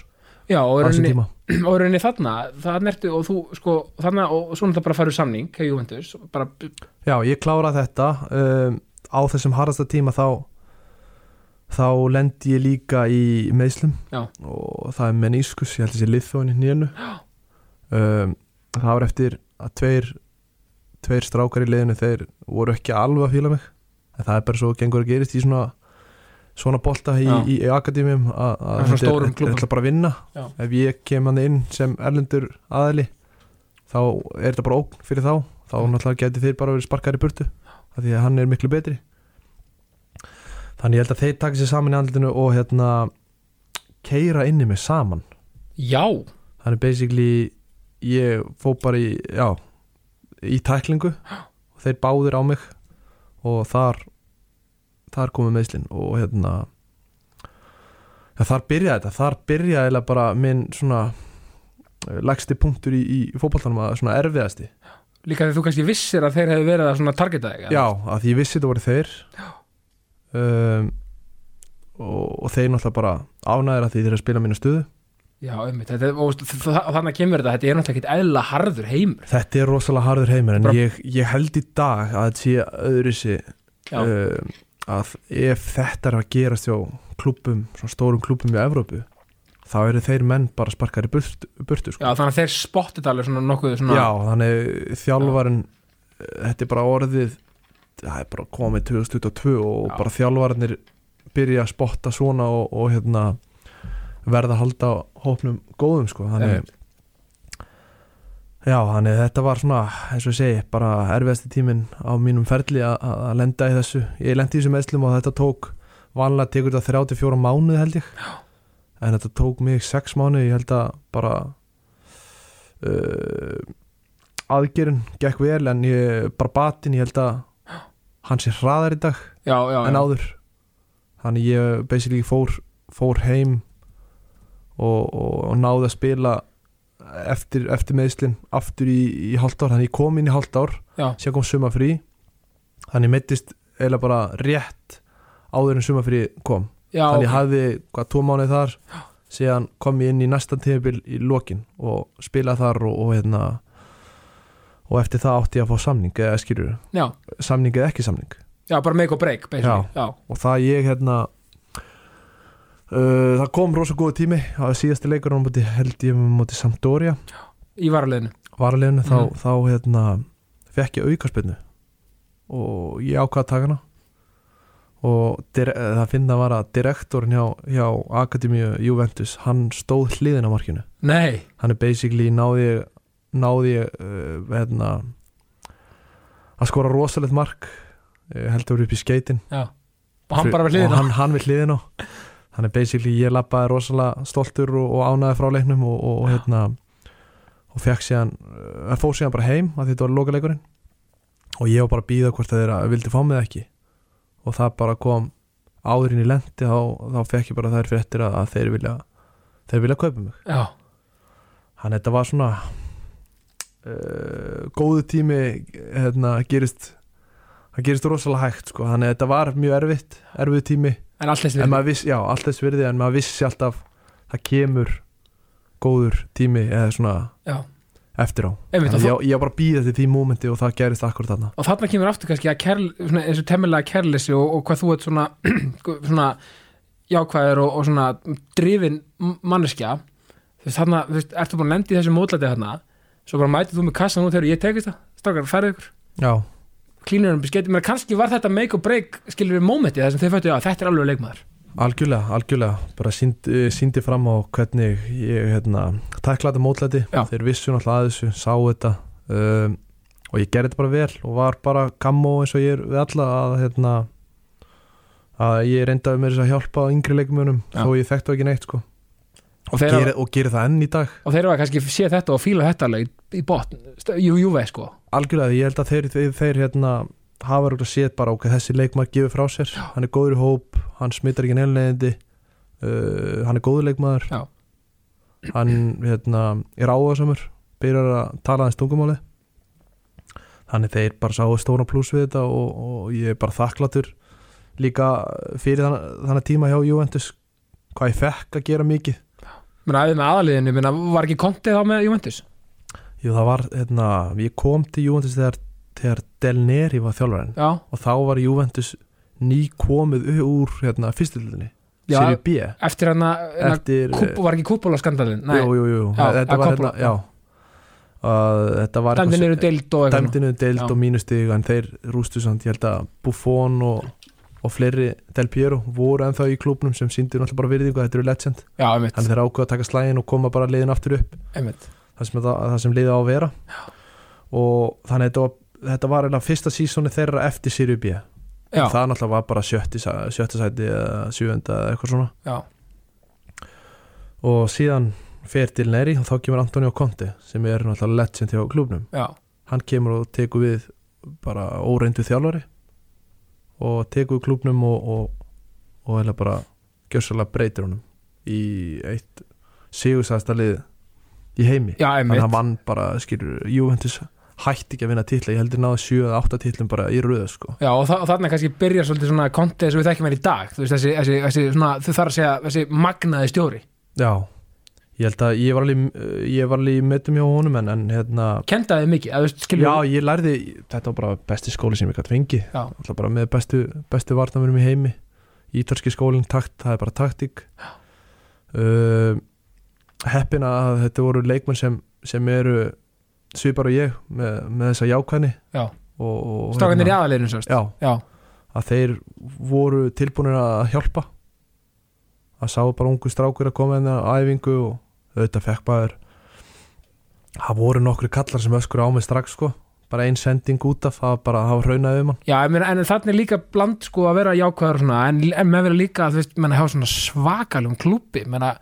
já, og rauninni, þarna það nertu og þú, sko, þarna og svo náttúrulega bara farið samning, hjá Juventus bara, Já, ég klára þetta um, á þessum harðasta tíma þá þá lendi ég líka í meðslum Já. og það er meniskus, ég held þessi liðþóin í nýjunu um, það var eftir að tveir tveir strákar í liðinu þeir voru ekki alveg að fíla mig. En það er bara svo gengur að gerist í svona svona bolta í, í, í akadémum að að þetta er, ætla bara að vinna. Já. ef ég kem hann inn sem erlendur aðali þá er þetta bara ógn fyrir þá. Þá Mm. náttúrulega geti þeir bara verið sparkar í burtu af því að hann er miklu betri. Þannig ég held að þeir taka sér saman í andlutinu og hérna keira inni mig saman. Já, þannig basically ég fó bara í já, í tæklingu. Og þeir báðir á mig og þar þar komið meðslinn og hérna ja, þar byrjaði þetta. Þar byrjaði eiginlega bara minn svona lægsti punktur í, í fótballtanum að svona erfiðasti líka þegar þú kannski vissir að þeir hefðu verið að svona targeta þig já, að því ég vissi þetta voru þeir. Um, og, og þeir náttúrulega bara ánæður að því þeir eru að spila mínu stöðu. Já, er- og, þannig kemur þetta þetta er náttúrulega ekkit eðla harður heimur. Þetta er rosalega harður heimur en ég, ég held í dag að þetta sé öðru sér já, um, að ef þetta er að gerast hjá klubum, svona stórum klubum í Evrópu þá eru þeir menn bara sparkar í burtu, burtu sko. já, þannig að þeir spottið alveg svona nokkuð svona Já, þannig þjálfarin þetta er bara orðið það er bara komið 2022 og Já. bara þjálfarinir byrja að spotta svona og, og hérna verða að halda hópnum góðum sko. þannig. Já, þannig þetta var svona, eins og ég segi, bara erfiðasti tíminn á mínum ferli að- lenda í þessu. Ég lendi í þessum meðslum og þetta tók, vanlega tekur þetta 34 mánuði held ég. Já. En þetta tók mig 6 mánuði, ég held að bara uh, aðgerinn gekk vel en ég, bara batinn, ég held að hann sé hraðar í dag já, já, en áður. Þannig ég basically fór, fór heim og, og, og náði að spila eftir, eftir meðslinn aftur í, í hálft ár, þannig ég kom inn í hálft ár síðan kom sumafrí þannig ég meittist eiginlega bara rétt áður en sumafrí kom já, þannig ég hafði hvað tvo mánuð þar síðan kom ég inn í næsta tímabil í lokin og spilaði þar og, og hérna og eftir það átti ég að fá samning eða skilur, já, samning eða ekki samning. Já, bara make or break basically. já, og það ég hérna uh, það kom rosa góða tími var síðasti leikur á móti held ég móti Sampdoria. Í varaliðinu. Varaliðinu þá, Mhm. þá hérna fekk ég aukarspinnu og ég ákvað að taka hana og það finna var að direktorinn hjá, hjá Akademíu Juventus hann stóð hliðin á markinu. Nei, hann er basically náði náði uh, hérna að skora rosalegt mark uh, heldur upp í skeitin og hann bara við hliðina. og hann, hann við hliðina. Hann er basically, ég lappaði rosalega stoltur og, og ánæði frá leiknum og, og, og hérna og fekk síðan, uh, fór síðan bara heim að þetta var lokaleikurinn. Og ég var bara að býða hvort þeir að vildi fá mig eða ekki og það bara kom áðurinn í lendi þá, þá fekk ég bara þær fréttir að, að þeir vilja þeir vilja kaupa mig. Já, hann þetta var svona uh, góðu tími hérna gerist það gerist rosalega hægt sko. Þannig að þetta var mjög erfitt, erfið tími. En allt þess virði en maður vissi alltaf það kemur góður tími eða svona já, eftir á. Einmitt, og, ég, ég var bara að býða til því mómenti og það gerist akkur þarna. Og þarna kemur aftur kannski að kærl, svona, eins og temmilega kærleysi og, og hvað þú ert svona svona jákvæður og, og svona drifin manneskja. Þarna, þú veist, ertu búin að lendi í þessu mótlæti þarna? Svo bara mætið þú með kassan út þegar ég tekist það strákar, færið ykkur. Já, klínur um bisketi, menn kannski var þetta make or break skilur við mómenti þar sem þeir föttu að þetta er alveg leikmaður algjörlega, algjörlega. Bara síndi, síndi fram á hvernig ég hérna, tæklaði mótlæti. Já. þeir vissu náttúrulega að þessu, sá þetta. Um, og ég gerði þetta bara vel og var bara gammo eins og ég er við alla að hérna að ég reyndaði mér þess að hjálpa yngri leikmönum Já. þó ég þekktu ekki neitt sko. Og þeir, geri, og geri það enn í dag. Og þeir hafa kannski sé þetta og fíla þetta alveg í, í botn, jú, jú veið sko. Algjörlega, ég held að þeir, þeir, þeir hérna, hafa örugglega séð bara ok, þessi leikmaður gefur frá sér, hann er góður í hóp hann smittar ekki neðleðindi uh, hann er góður leikmaður. Já. hann hérna, er áhersamur byrjar að tala aðeins tungumáli. Þannig þeir bara sáu stóra pluss við þetta og, og ég er bara þakklatur líka fyrir þann, þannig tíma hjá Juventus hvað ég fekk að gera mikið. Menn aðeins með aðaliðinu, menn var ekki kontið þá með Juventus? Jú, það var, hérna, ég kom til Juventus þegar, þegar Del Neri var þjálfarinn. Já, og þá var Juventus ný komið úr, hérna, fyrstildinni Já. Serie B. eftir hann að eftir, var ekki kúpóla skandalinn? Nei, jú, jú, jú, Já, þetta að var hérna, já. Uh, þetta var dæmdinn eru deild og dæmdinu deild Já. og mínustig en þeir rústu samt, ég held að Buffon og, og fleiri Del Piero voru ennþá í klubnum sem síndu náttúrulega bara virðingu, þetta eru legend. Já, þannig þeir ákveða að taka slægin og koma bara liðin aftur upp. Það sem, það, það sem liði á að vera. Og þannig þetta var, þetta var fyrsta sísóni þeirra eftir Serie B já, það náttúrulega var bara sjötti, sjötta sæti eða eða eitthvað svona. Já, og síðan fer til Neri og þá kemur Antonio Conte sem er náttúrulega legend hjá klubnum já, hann kemur og tekur við bara óreindu þjálfari og tekur við klubnum og, og, og heila bara gjössalega breytir honum í eitt sigursæðasta lið í heimi. Já, þannig að hann vann bara, skilur, Juventus hætti ekki að vinna titla, ég heldur náðu 7 eða 8 titlum bara í röðu sko. Já, og, og þarna kannski byrjar svolítið svona kontið sem við þekkjum hér í dag. Þú veist, þessi, þessi, þessi svona, þau þarf að segja þessi magnaði stjóri, já, ég held að ég var alveg, ég var alveg í metum hjá honum en, en hérna, kendaði mikið, að þú veist, já, ég lærði þetta var bara besti skóli sem ég gæti fengið. Já. alltaf bara með bestu, bestu vartanverum í heimi. Ítalski skólinn, takt, það er bara taktík. Uh, heppin að þetta voru leikmenn sem, sem eru svipar og ég með, með þessa jákvæðni Já. og strákanir í hérna, aðaliðinu sérst já, já, að þeir voru tilbúinir að hjálpa. Að sá bara ungu strákur að koma inn á æfingu og auðvitað fekk bara það voru nokkru kallar sem öskur á mig strax sko. Bara ein sending út af það bara hafa raunaði um hann. Já meina, en þannig líka bland sko að vera jákvæður svona, en, en með vera líka þú veist, menna hafa svona svakalum klúpi menna,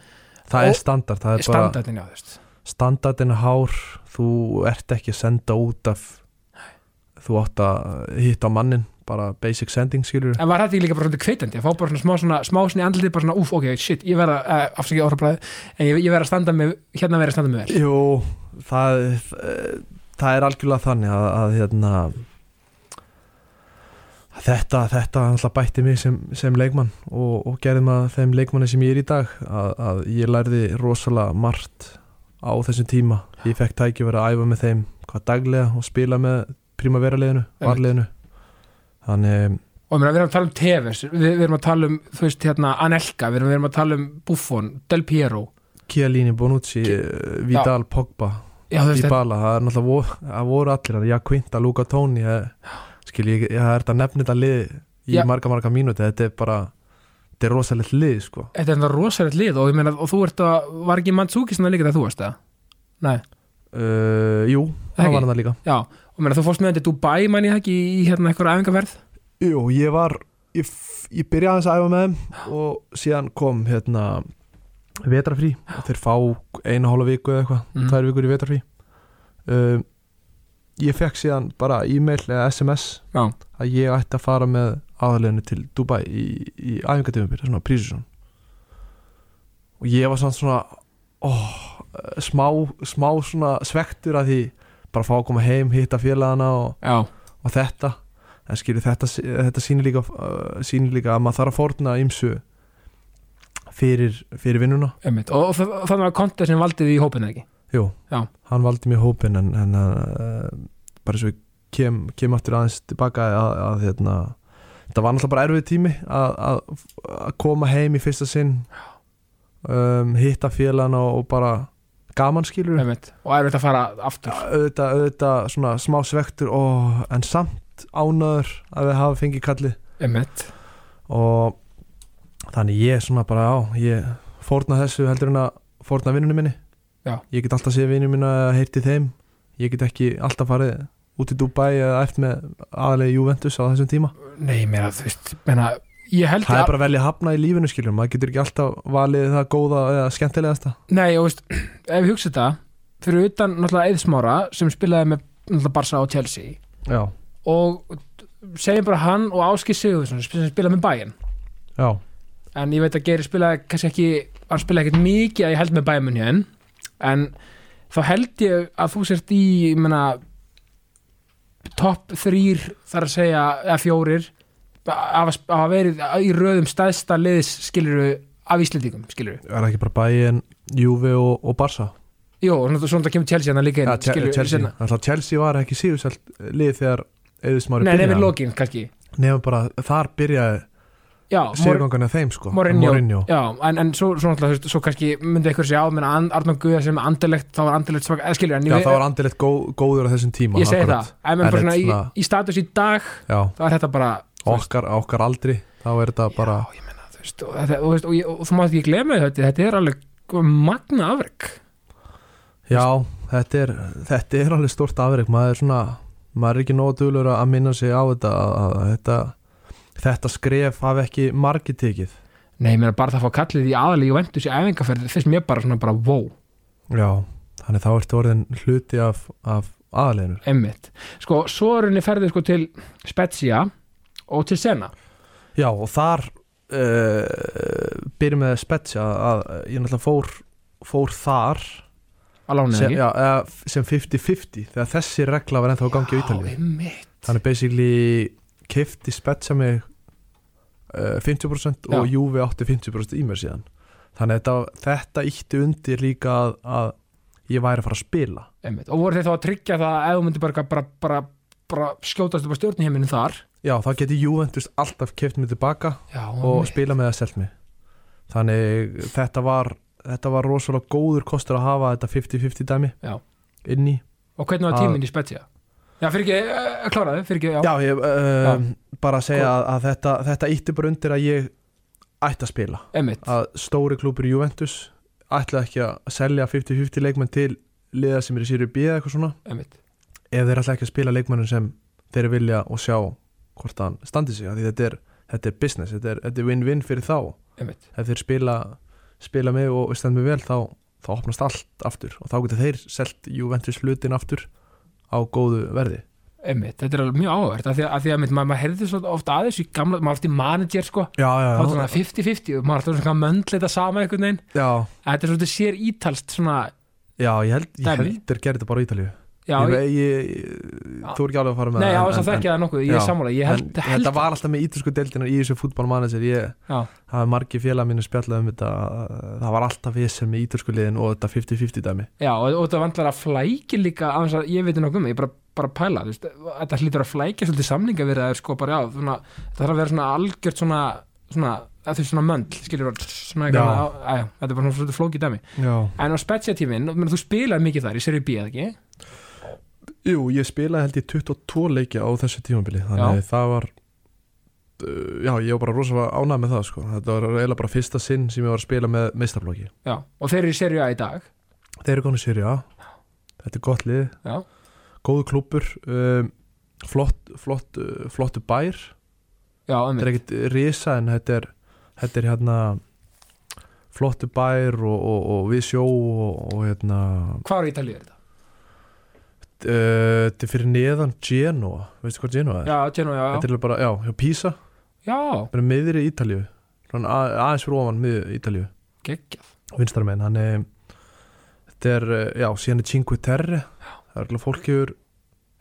það er standard, það er bara standardin já, þú veist standardin hár þú ert ekki að senda út af þú átt að hitta mannin bara basic sending skilur En var þetta ekki líka bara svona kveitandi að fá bara svona smá svona, smá svona í andlitið bara svona, úf, ok, shit, ég verða, uh, afsakið orðabræði, en ég, ég verða að standa með, hérna verða að standa með vel. Jú, það, það er algjörlega þannig að, að hérna að þetta, þetta alltaf bætti mig sem, sem leikmann og, og gerði maður þeim leikmanni sem ég er í dag að, að ég lærði rosalega margt á þessum tíma. Ég fekk tæki verið að æfa með þeim hvað daglega og spila með primavera-liðinu, varliðinu. Þannig Og meina, við erum að tala um Tevez, við, við erum að tala um, þú veist, hérna, Anelka, við erum, við erum að tala um Buffon, Del Piero. Chiellini, Bonucci, Vidal, Pogba Já, þú veist, þetta, Dybala, það er náttúrulega voru, það voru allir, já, Quinta, Luka Toni skil ég, það er þetta nefnir þetta lið í Já. marga, marga mínúti. Þetta er bara, þetta er rosalegt lið sko. þetta er rosalegt lið og ég meina, og þú ert að, var ekki Manzuki svona líka þegar þú varst það? Nei, uh, Jú, það var hann það líka já, og meina, þú fórst með þetta í Dubai, ég það ekki, í hérna eitthvað æfingarverð? Jú, ég var, ég, ég byrjaði aðeins að æfa með þeim og síðan kom hérna vetrafrí og þeir fá eina hálfa viku eða eitthvað, Mhm. tvær vikur í vetrafrí uh, ég fekk síðan bara e-mail eða SMS Já, að ég ætti að fara með aðaleginu til Dubai í, í æfingatöfumbyr, svona prísusson og ég var svona svona ó, smá, smá svona svektur að því bara fá að koma heim, hitta félagana og, og þetta en skilur þetta, þetta sýnir líka uh, líka að maður þarf að fórna ymsu fyrir, fyrir vinnuna einmitt. Og, það- var kontið sem valdið í hópinu ekki? Jú, Já. hann valdi mér hópin en, en uh, bara svo ég kem, kem aftur aðeins tilbaka að, að hérna, þetta var náttúrulega bara erfið tími að, koma heim í fyrsta sinn um, hitta félagana og bara gaman skilur Einmitt. Og er þetta að fara aftur? auðvitað, auðvitað svona smá svektur og, en samt ánöður að við hafa fengið kallið Einmitt. og þannig ég svona bara á ég fórna þessu heldur en að fórna vinnunum minni Já. ég get alltaf séð vinnunum minna að heyrti þeim ég get ekki alltaf farið út í Dubai eða eftir með aðalegi Juventus á þessum tíma? Nei, meina, þú veist, meina, ég held það er bara að velja að hafna í lífinu skiljum maður getur ekki alltaf valið það góða eða skemmtilegasta. Nei, og veist, ef við hugsa þetta fyrir utan náttúrulega Eðsmára sem spilaði með náttúrulega Barca og Chelsea já, og segjum bara hann og Áskir Sigurðsson sem spilaði með Bayern. Já, en ég veit að Geiri spilaði kannski ekki hann spilaði ekkert mikið að ég held með Bayern en þá held ég að þú sért í ég meina topp þrýr þar að segja eða fjórir að hafa verið í röðum stæðsta liðs skiluru af Íslendingum skiluru er það ekki bara Bayern Juve og, og Barca? Jó, svona svona kemur Chelsea hann líka inn ja, Che- skilur, Chelsea, seinna. Alltaf Chelsea var ekki síðuselt lið þegar Eður Smári Nei, nefnir lokin kannski. Nefnum bara, þar byrjaði Já, af þeim sko. Mourinho. já en, en svo, svo, svo, svo, kannski myndi eitthvað segja á menna Arnón Guða sem andilegt þá var andilegt svak, eða skilur en Já, ég, það var andilegt gó, góður á þessum tíma ég segi akkurat. það, en, en svona í, svona- í status í dag Já, þá er þetta bara okkar, okkar aldri þá er þetta bara já, ég meina, þú veist, og, og, og, og þú mátt ekki glemja þetta þetta er alveg magna afrek. Já, þetta er, þetta er alveg stórt afreg maður er svona, maður er ekki nóg dölur að minna sig á þetta að, að þetta, þetta skref hafi ekki margir tekið. Nei, ég meina bara það að fá kallið í aðalíu vendus í æfingaferð, finnst mér bara svona bara wow, Já, þannig þá ertu orðin hluti af, af aðaleginur emmitt sko, svo er henni ferðið sko til Spezia og til Senna Já, og þar uh, byrjum með Spezia að ég náttúrulega fór, fór þar sem, já, sem 50-50 þegar þessi regla var ennþá að gangi á Ítalíu. emmitt Þannig basically kifti Spezia mig 50% og Já. Juve átti 50% í mér síðan. Þannig að þetta, þetta ítti undir líka að, að ég væri að fara að spila. Einmitt. og voru þeir þá að tryggja það að ef þú myndir bara, bara, bara, bara skjótast upp á stjórniheminu þar? Já þá geti Juventus alltaf kift mig tilbaka já, og spila með að selt mig. Þannig þetta var þetta var rosalega góður kostur að hafa þetta 50-50 dæmi Já. inn í og hvernig var tíminn í Spezia? Já, fyrir ekki, uh, kláraði, fyrir ekki já, já, ég, uh, bara að segja að, að þetta, þetta ítti bara undir að ég ætti að spila Einmitt. að stóri klúpur Juventus ætla ekki að selja 50-50 leikmenn til liða sem er í Sýri B eða eitthvað svona Einmitt. ef þeir ætla ekki að spila leikmennum sem þeir vilja og sjá hvort hann standi sig þetta er, þetta er business, þetta er, win-win fyrir þá Einmitt. ef þeir spila, spila mig og stend mig vel þá, þá opnast allt aftur og þá getur þeir selt Juventus hlutin aftur á góðu verði Einmitt. þetta er alveg mjög áhverð af því að, því að maður, maður heyrði svo ofta aðeins í gamla, maður átti manager sko já, já, þá er svona 50-50 og maður átti svona möndleita sama einhvern veginn þetta er svona sér ítalst svona já ég held, ég Dæmi. held þeir gerir þetta bara á Ítalíu já, ég, ég, ég, ég, þú er ekki alveg að fara með nei, það, já, en- þess að en- þekki það nokkuð. Ég er sammála, ég þetta var alltaf með ítalsku deildinar í þessu fútbólmanager ég já, hafi margi félag mínu spjallað um þetta það var alltaf vissum með ítalsku liðin og þetta 50-50 dæmi. Já, og, og þetta vandlar að flækja líka að ég veit nokkuð um, það, ég bara, bara pæla þú veist, þetta hlýtur að flækja svolítið það er sko bara, já, svona, það þarf að vera svona algjört svona, svona að þú veist svona möndl, að, að, þetta er bara svona flókið dæmi. Já. en á Spezia tíminn, þú spilaði mikið þar í Serie B, eða ekki? Jú, ég spilaði held ég 22 leikja á þessu tímabili þannig Já. að það var uh, já, ég var bara rosalega ánægð með það sko. þetta var eiginlega bara fyrsta sinn sem ég var að spila með meistarflokki Já, og þeir eru í Serie A í dag? Þeir eru konið sér, já þetta er gott lið, Já, góðu klúpur um, flott, flott, uh, flottu bær. Já, þetta er ekkert risa en þetta er, þetta er hérna flottu bær og, og, og við sjó og, og hérna Hvað er Ítalíu er þetta? Uh, þetta er fyrir neðan Genoa, veistu hvað Genoa er? Já, Genoa, já, þetta er bara, já, hjá Pisa. Já, bara Ítalíu. Svona að- aðeins fyrir ofan miðri Ítalíu. Geggjað. Vinstramenn, hann er þetta er, eh, já, síðan er Cinque Terre. Það er alveg fólk hefur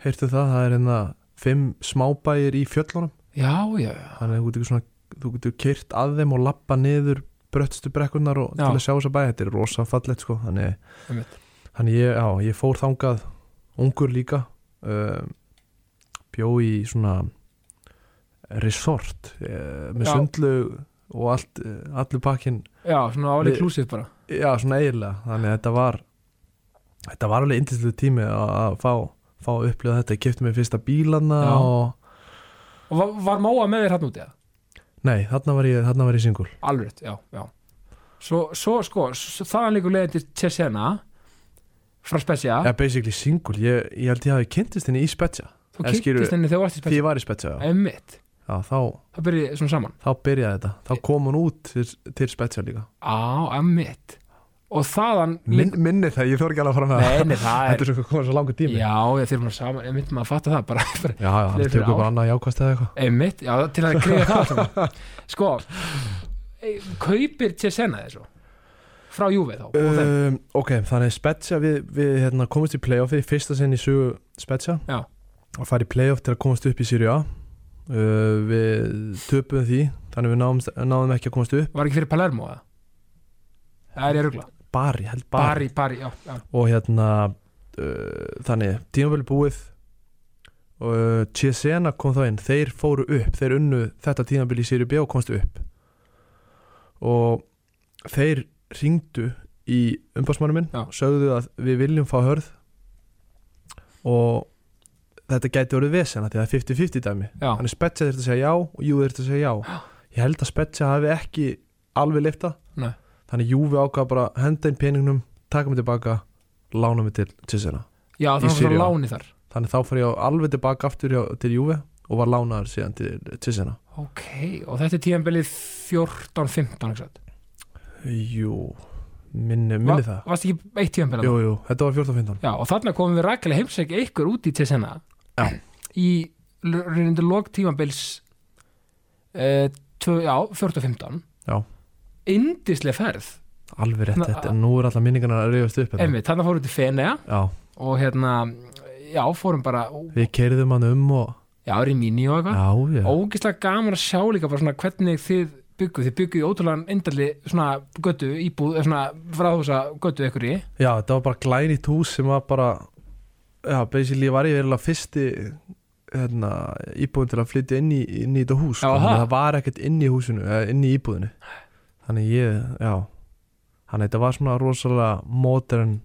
heyrtu það, það er hérna fimm smábæir í fjöllunum. Já, já, já, þannig að þú getur svona þú getur kyrt að þeim og lappa niður bröttstu brekkunar og Já. til að sjá þessa bæ. Þetta er rosa fallegt sko. Þannig, einmitt. þannig ég, já, ég fór þangað ungur líka uh, bjó í svona resort uh, með Já. sundlu og allt, allur pakkin Já, svona áli Við- klúsið bara já, svona eiginlega þannig að þetta var þetta var alveg indislu tími að, fá, fá að upplifa þetta, ég kefti mig fyrsta bílana Já. og Og var, var Móa með þér hann úti eða? nei, þarna var ég, þarna var ég singul Alveg, já, já Svo, svo sko, svo, þaðan líkur leiðin til Cesena frá Spezia? Ja, basically singul, ég, ég held ég hafi kynntist henni í Spezia. Þú eða skilur- kynntist henni þegar þú varst í því Spezia ég var í Spezia, já, Einmitt, já þá, það byrjaði svona saman? þá byrjaði þetta. Þá kom hún út til, til Spezia líka. Á, einmitt. Og þaðan Min, minni það, ég þór ekki alveg að fara með Nei, nei, það þetta er er svo komið svo langur tími. Já, ég þeir maður saman, einmitt maður að fatta það bara, bara já, já, það fyrir tökum ár. bara annað jákvæst eða eitthvað. Einmitt, já, til að greiða það allt saman. Sko, e, kaupir Cesena þessu frá Juve þá um, ok, þannig Spezia við, við hérna, komumst í playoffi fyrsta sinn í sögu Spezia. Já. og fara í playoff til að komast upp í Serie A. Uh, við töpuðum því þannig við náðum, náðum ekki að komast upp. Var ekki fyrir Palermo eða? Það er ég rugla. Bari, held Bari, Bari, Bari, já, já, og hérna uh, þannig, tímabili búið. Og uh, Chiesena kom þá inn. Þeir fóru upp, þeir unnu þetta tímabili í Sýri B og komstu upp. Og þeir ringdu í umbásmannum minn og sögðu að við viljum fá hörð og þetta gæti orðið vesena því að það er 50-50 dæmi. Þannig Spezia þurfti að segja já og Juve þurfti að segja já. Ég held að Spezia hafi ekki alveg lifta Nei. þannig Juve ákvað bara að henda inn peningnum taka mig tilbaka, lána mig til Cicena já, Í það var láni þar. Þannig þá fór ég alveg tilbaka aftur hjá, til Juve og var lánaður síðan til Cicena Ok, og þetta er tíðanbilið 14-15 ekki satt? Jú, minni, minni það. Varst ekki eitt tíðanbilið? Jú, jú, þetta var 14-15 Já, og þarna komum við rækilega heimsækja ykkur út í Tessena Já. í reyndu log tímanbils uh, tvö, já, 14-15 Já. Indislega ferð. Alveg rétt, þetta, nú er alltaf minningarna að reyðast upp. Einmitt, þarna fórum við til Fenea Já, og hérna, já, fórum bara við keiriðum hann um og já, Rimini og eitthvað. Já, já, Ógislega gaman að sjá líka bara svona hvernig þið byggu, þið byggu í ótrúlega indalli svona götu, íbúð, eða svona fráhúsa götu ykkur í. Já, þetta var bara glænýtt hús sem var bara Já, basically var ég verilega fyrsti hérna, íbúðin til að flytja inn í, inn í þetta hús. Já, Þannig að það var ekkert inn í húsinu inn í íbúðinu Þannig ég, já. Þannig þetta var svona rosalega modern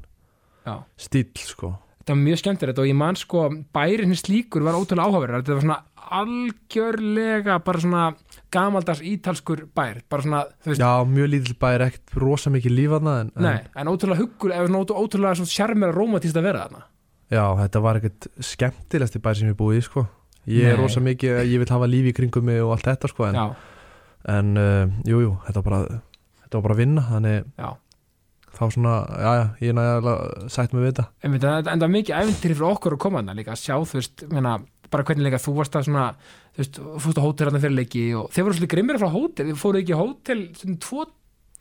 stíl sko. Þetta var mjög skemmtilegt og ég man sko bærin hins slíkur var ótrúlega áhugaverður. Þetta var svona algjörlega bara svona gamaldags ítalskur bær bara svona, þú veist, Já, mjög lítill bæri, ekkert rosa mikið lífaðna en, en nei, en ótrúlega huggur eða ótrúlega svona sjarmera rómatist að vera þarna. Já, þetta var ekkert skemmtilegasti bæri sem ég búið í sko. Ég er Nei. rosa mikið, ég vil hafa lífi í kringum mig og allt þetta sko en, en uh, jú, jú, þetta var bara þetta var bara að vinna, þannig já, þá svona, já, já, ég er nægilega sætt með þetta en, það var mikið æfintýri fyrir okkur að koma þarna líka að sjá, þú veist, meina, bara hvernig líka þú varst að svona, þú veist, fórst á hótel þarna fyrir leiki og þeir voru svolítið grimmir frá hótel. Þið fóruð ekki hótel svona tvo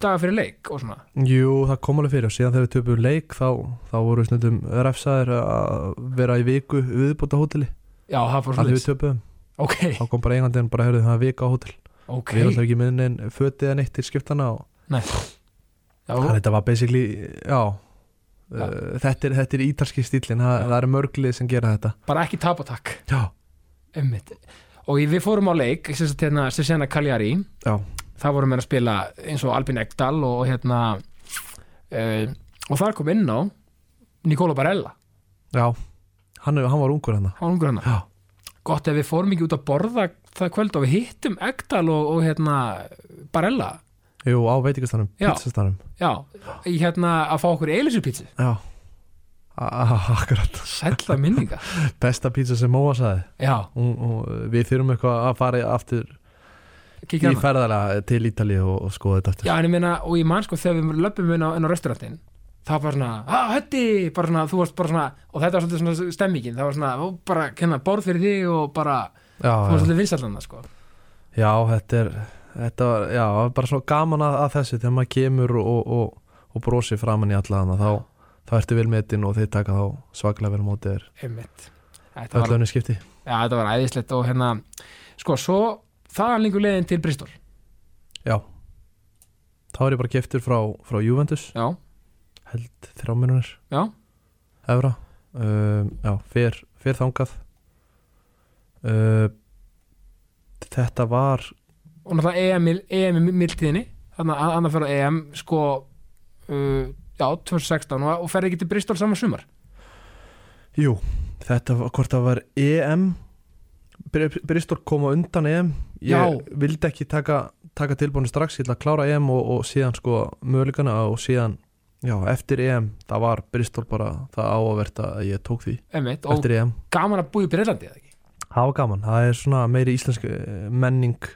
daga fyrir leik og svona, Jú, það kom alveg fyrir. Og síðan þegar við töpum leik þá, þá voru við snöndum refsaðir að vera í viku viðbúta hóteli já, það fór að við svolítið töpum, ok, þá kom bara eigandinn bara heyrðu það er vika á hótel, ok, við erum alltaf ekki með neinn fötið eða neitt til skiptana og já, þannig þetta var basically, já. Uh, þetta, er, þetta er ítalski stílinn, það, það er mörglið sem gera þetta. Bara ekki tapatak Já, Einmitt. Og við fórum á leik hérna Sessena Cagliari. Já, það vorum við að spila eins og Albin Ekdal og hérna uh, og þar kom inn á Nicola Barella, já. Hann, hann var ungur hann hann Já, gott ef við fórum ekki út að borða það kvöld og við hittum Ekdal og, og hérna Barella, jú, á veitingastanum, Já. pizzastanum já í hérna að fá okkur eilisupítsi Já, akkurat. Sætla minninga. Besta pizza sem Móa sagði. Já, og, og við þurfum eitthvað að fara aftur kíkja í hana. ferðalega til Ítali og, og skoða þetta aftur. Já, en ég meina, og ég man sko þegar við löpum inn á, inn á restaurantin það var svona, að hötti bara svona, þú varst bara svona, og þetta var svolítið svona stemmingin, það var svona, ó, bara, hérna, borð fyrir þig og bara, já, þú var já, svolítið vinsallana, sko. Já, þetta er þetta var, já, bara svona gaman að, að þessu þegar maður kemur og, og, og, og brosi framan í alla hana þá, þá ertu vel metin og þeir taka þá svaklega vel á móti þér. Þetta var, öllunni skipti já, þetta var æðislegt og hérna, sko, svo þaðan líkur leiðin til Bristol, já, þá er ég bara geftur frá, frá Juventus. Já, held já. Evra. Um, já, fer, fer þangað. Uh, þetta var og náttúrulega EM, EM í mildtíðinni. Þannig að annar fyrir EM sko uh, já, 2016 og, og ferði ekki til Bristol saman sumar? Jú, þetta var, hvort það var EM Br- Bristol kom á undan EM ég Já. vildi ekki taka, taka tilbúinu strax, ég ætla að klára EM og, og síðan sko möguleikana og síðan já, eftir EM, það var Bristol bara það áverta að ég tók því einmitt, og eftir EM, gaman að búi í Breitlandi eða ekki? Það var gaman það er svona meiri íslensk eh, menning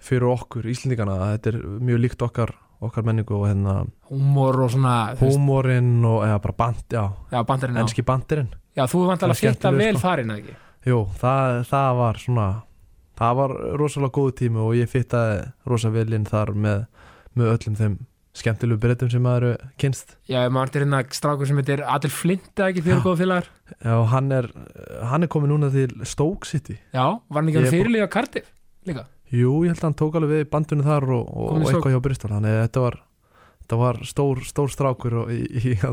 fyrir okkur Íslendingana þetta er mjög líkt okkar okkar menningu og hérna húmor og svona húmórin og eða bara band, já, já, bandarinn á enski bandirinn. Já, þú vant alveg að skemmtilegur, vel sko. farin ekki? Jú, það, það var svona það var rosalega góð tími og ég fittaði rosa vel inn þar með, með öllum þeim skemmtilegu breytum sem maður kynst já, maður er hérna strákur sem heitir Adel Flint ekki fyrir góða félagar. Já, hann er, hann er komið núna til Stoke City. Já, var hann ekki að fyrirlega Cardiff líka Jú, ég held að hann tók alveg við bandunum þar og, og, eitthvað hjá Bristol. Þannig að þetta var, þetta var stór, stór strákur og, í, í uh,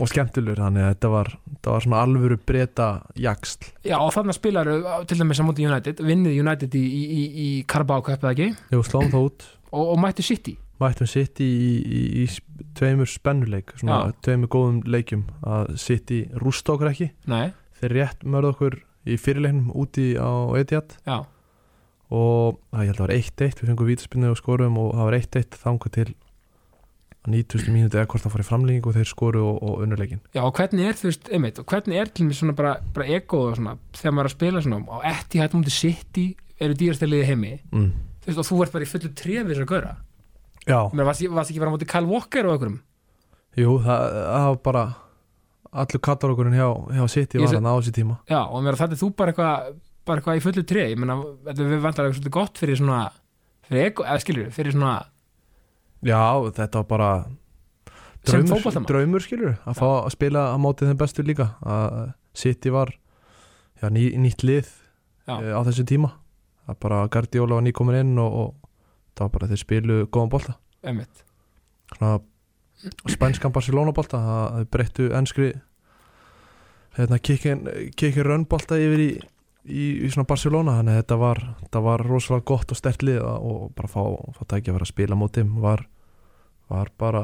og skemmtilegur. Þannig að þetta var, þetta var svona alvöru breyta jaksl Já, og þannig spilaru til dæmis á móti United vinnið United í, í, Cup eða ekki? Jú, sláum það út. Og, og mættu City. Mættum sitt í, í, í sp- tveimur spennuleik svona Já. tveimur góðum leikjum. Að sitt í rústa okkur ekki. Nei, þeir rétt mörðu okkur í fyrirleiknum úti á Etihad. Já, og það ég held að það var 1-1 við fengum vítaspinnu og skorum og það var 1-1 þangað til að 90. mínúti eða hvort það fór í framlýning og þeir skoru og, og unnurleikin já, og hvernig er þú veist, einmitt, og hvernig er til mér svona bara, bara ego og svona, þegar maður er að spila svona á etti hættum mútið City eru dýrasteliði heimi, mm. þú veist, og þú ert bara í fullu trefið þess að gaura, Já, mér varst varst ekki bara á móti Kyle Walker og einhverjum, jú, það, það var bara allur katalókurinn hjá, hjá City Ég var sé- hann á þessi tíma. Já, og mér að þetta er þú bara eitthvað bara eitthvað í fullu tref, ég þetta við vantar eitthvað svolítið gott fyrir svona fyrir eða skilur, fyrir svona Já, þetta var bara draumur, draumur skilur að fá að spila á mótið þeim bestu líka. Að City var já, ný, nýtt lið Já. e, á þessu tíma. Að bara Guardiola var nýkomin inn og, og það var bara þeir spilu góðan bolta. Einmitt, svona spænskan Barcelona bolta að þeir breyttu ennskri hérna kikkin rönnbolta yfir í, í, í svona Barcelona þannig að þetta var, var rosalega gott og stert lið og- bara fá, fá tækja að vera að spila á móti þeim var, var bara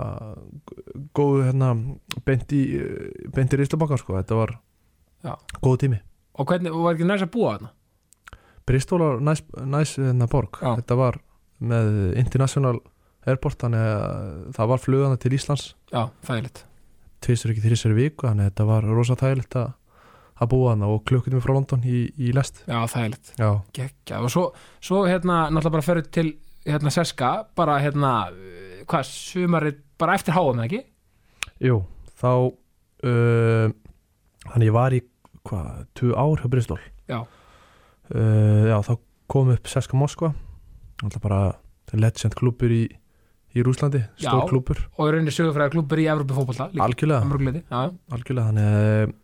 góðu hérna beint í, beint í Ríslabanka sko, þetta var Já. góðu tími og hvernig, var ekki næst að búa þarna Bristol var næs, næs hérna borg Já. þetta var með International Airport þannig að það var flugana til Íslands. Já, þægilegt. Tvisur ekki í viku þannig að þetta var rosa þægilegt að að búa hana og klukkutum frá London í, í lest. Já, þægilegt, Já, geggja og svo, svo hérna, náttúrulega bara ferðu til hérna Seska, bara hérna hvað, sumarið, bara eftir háum ekki? jú, þá uh, þannig ég var í hvað, tvö ár hjá Bristol. Já. uh, Já, þá kom upp Seska Moskva alltaf bara legend klúpur í, í Rúslandi, stór Já. klúpur og í rauninni sögufræða klúpur í Evropi fótbolta líka, algjörlega, algjörlega þannig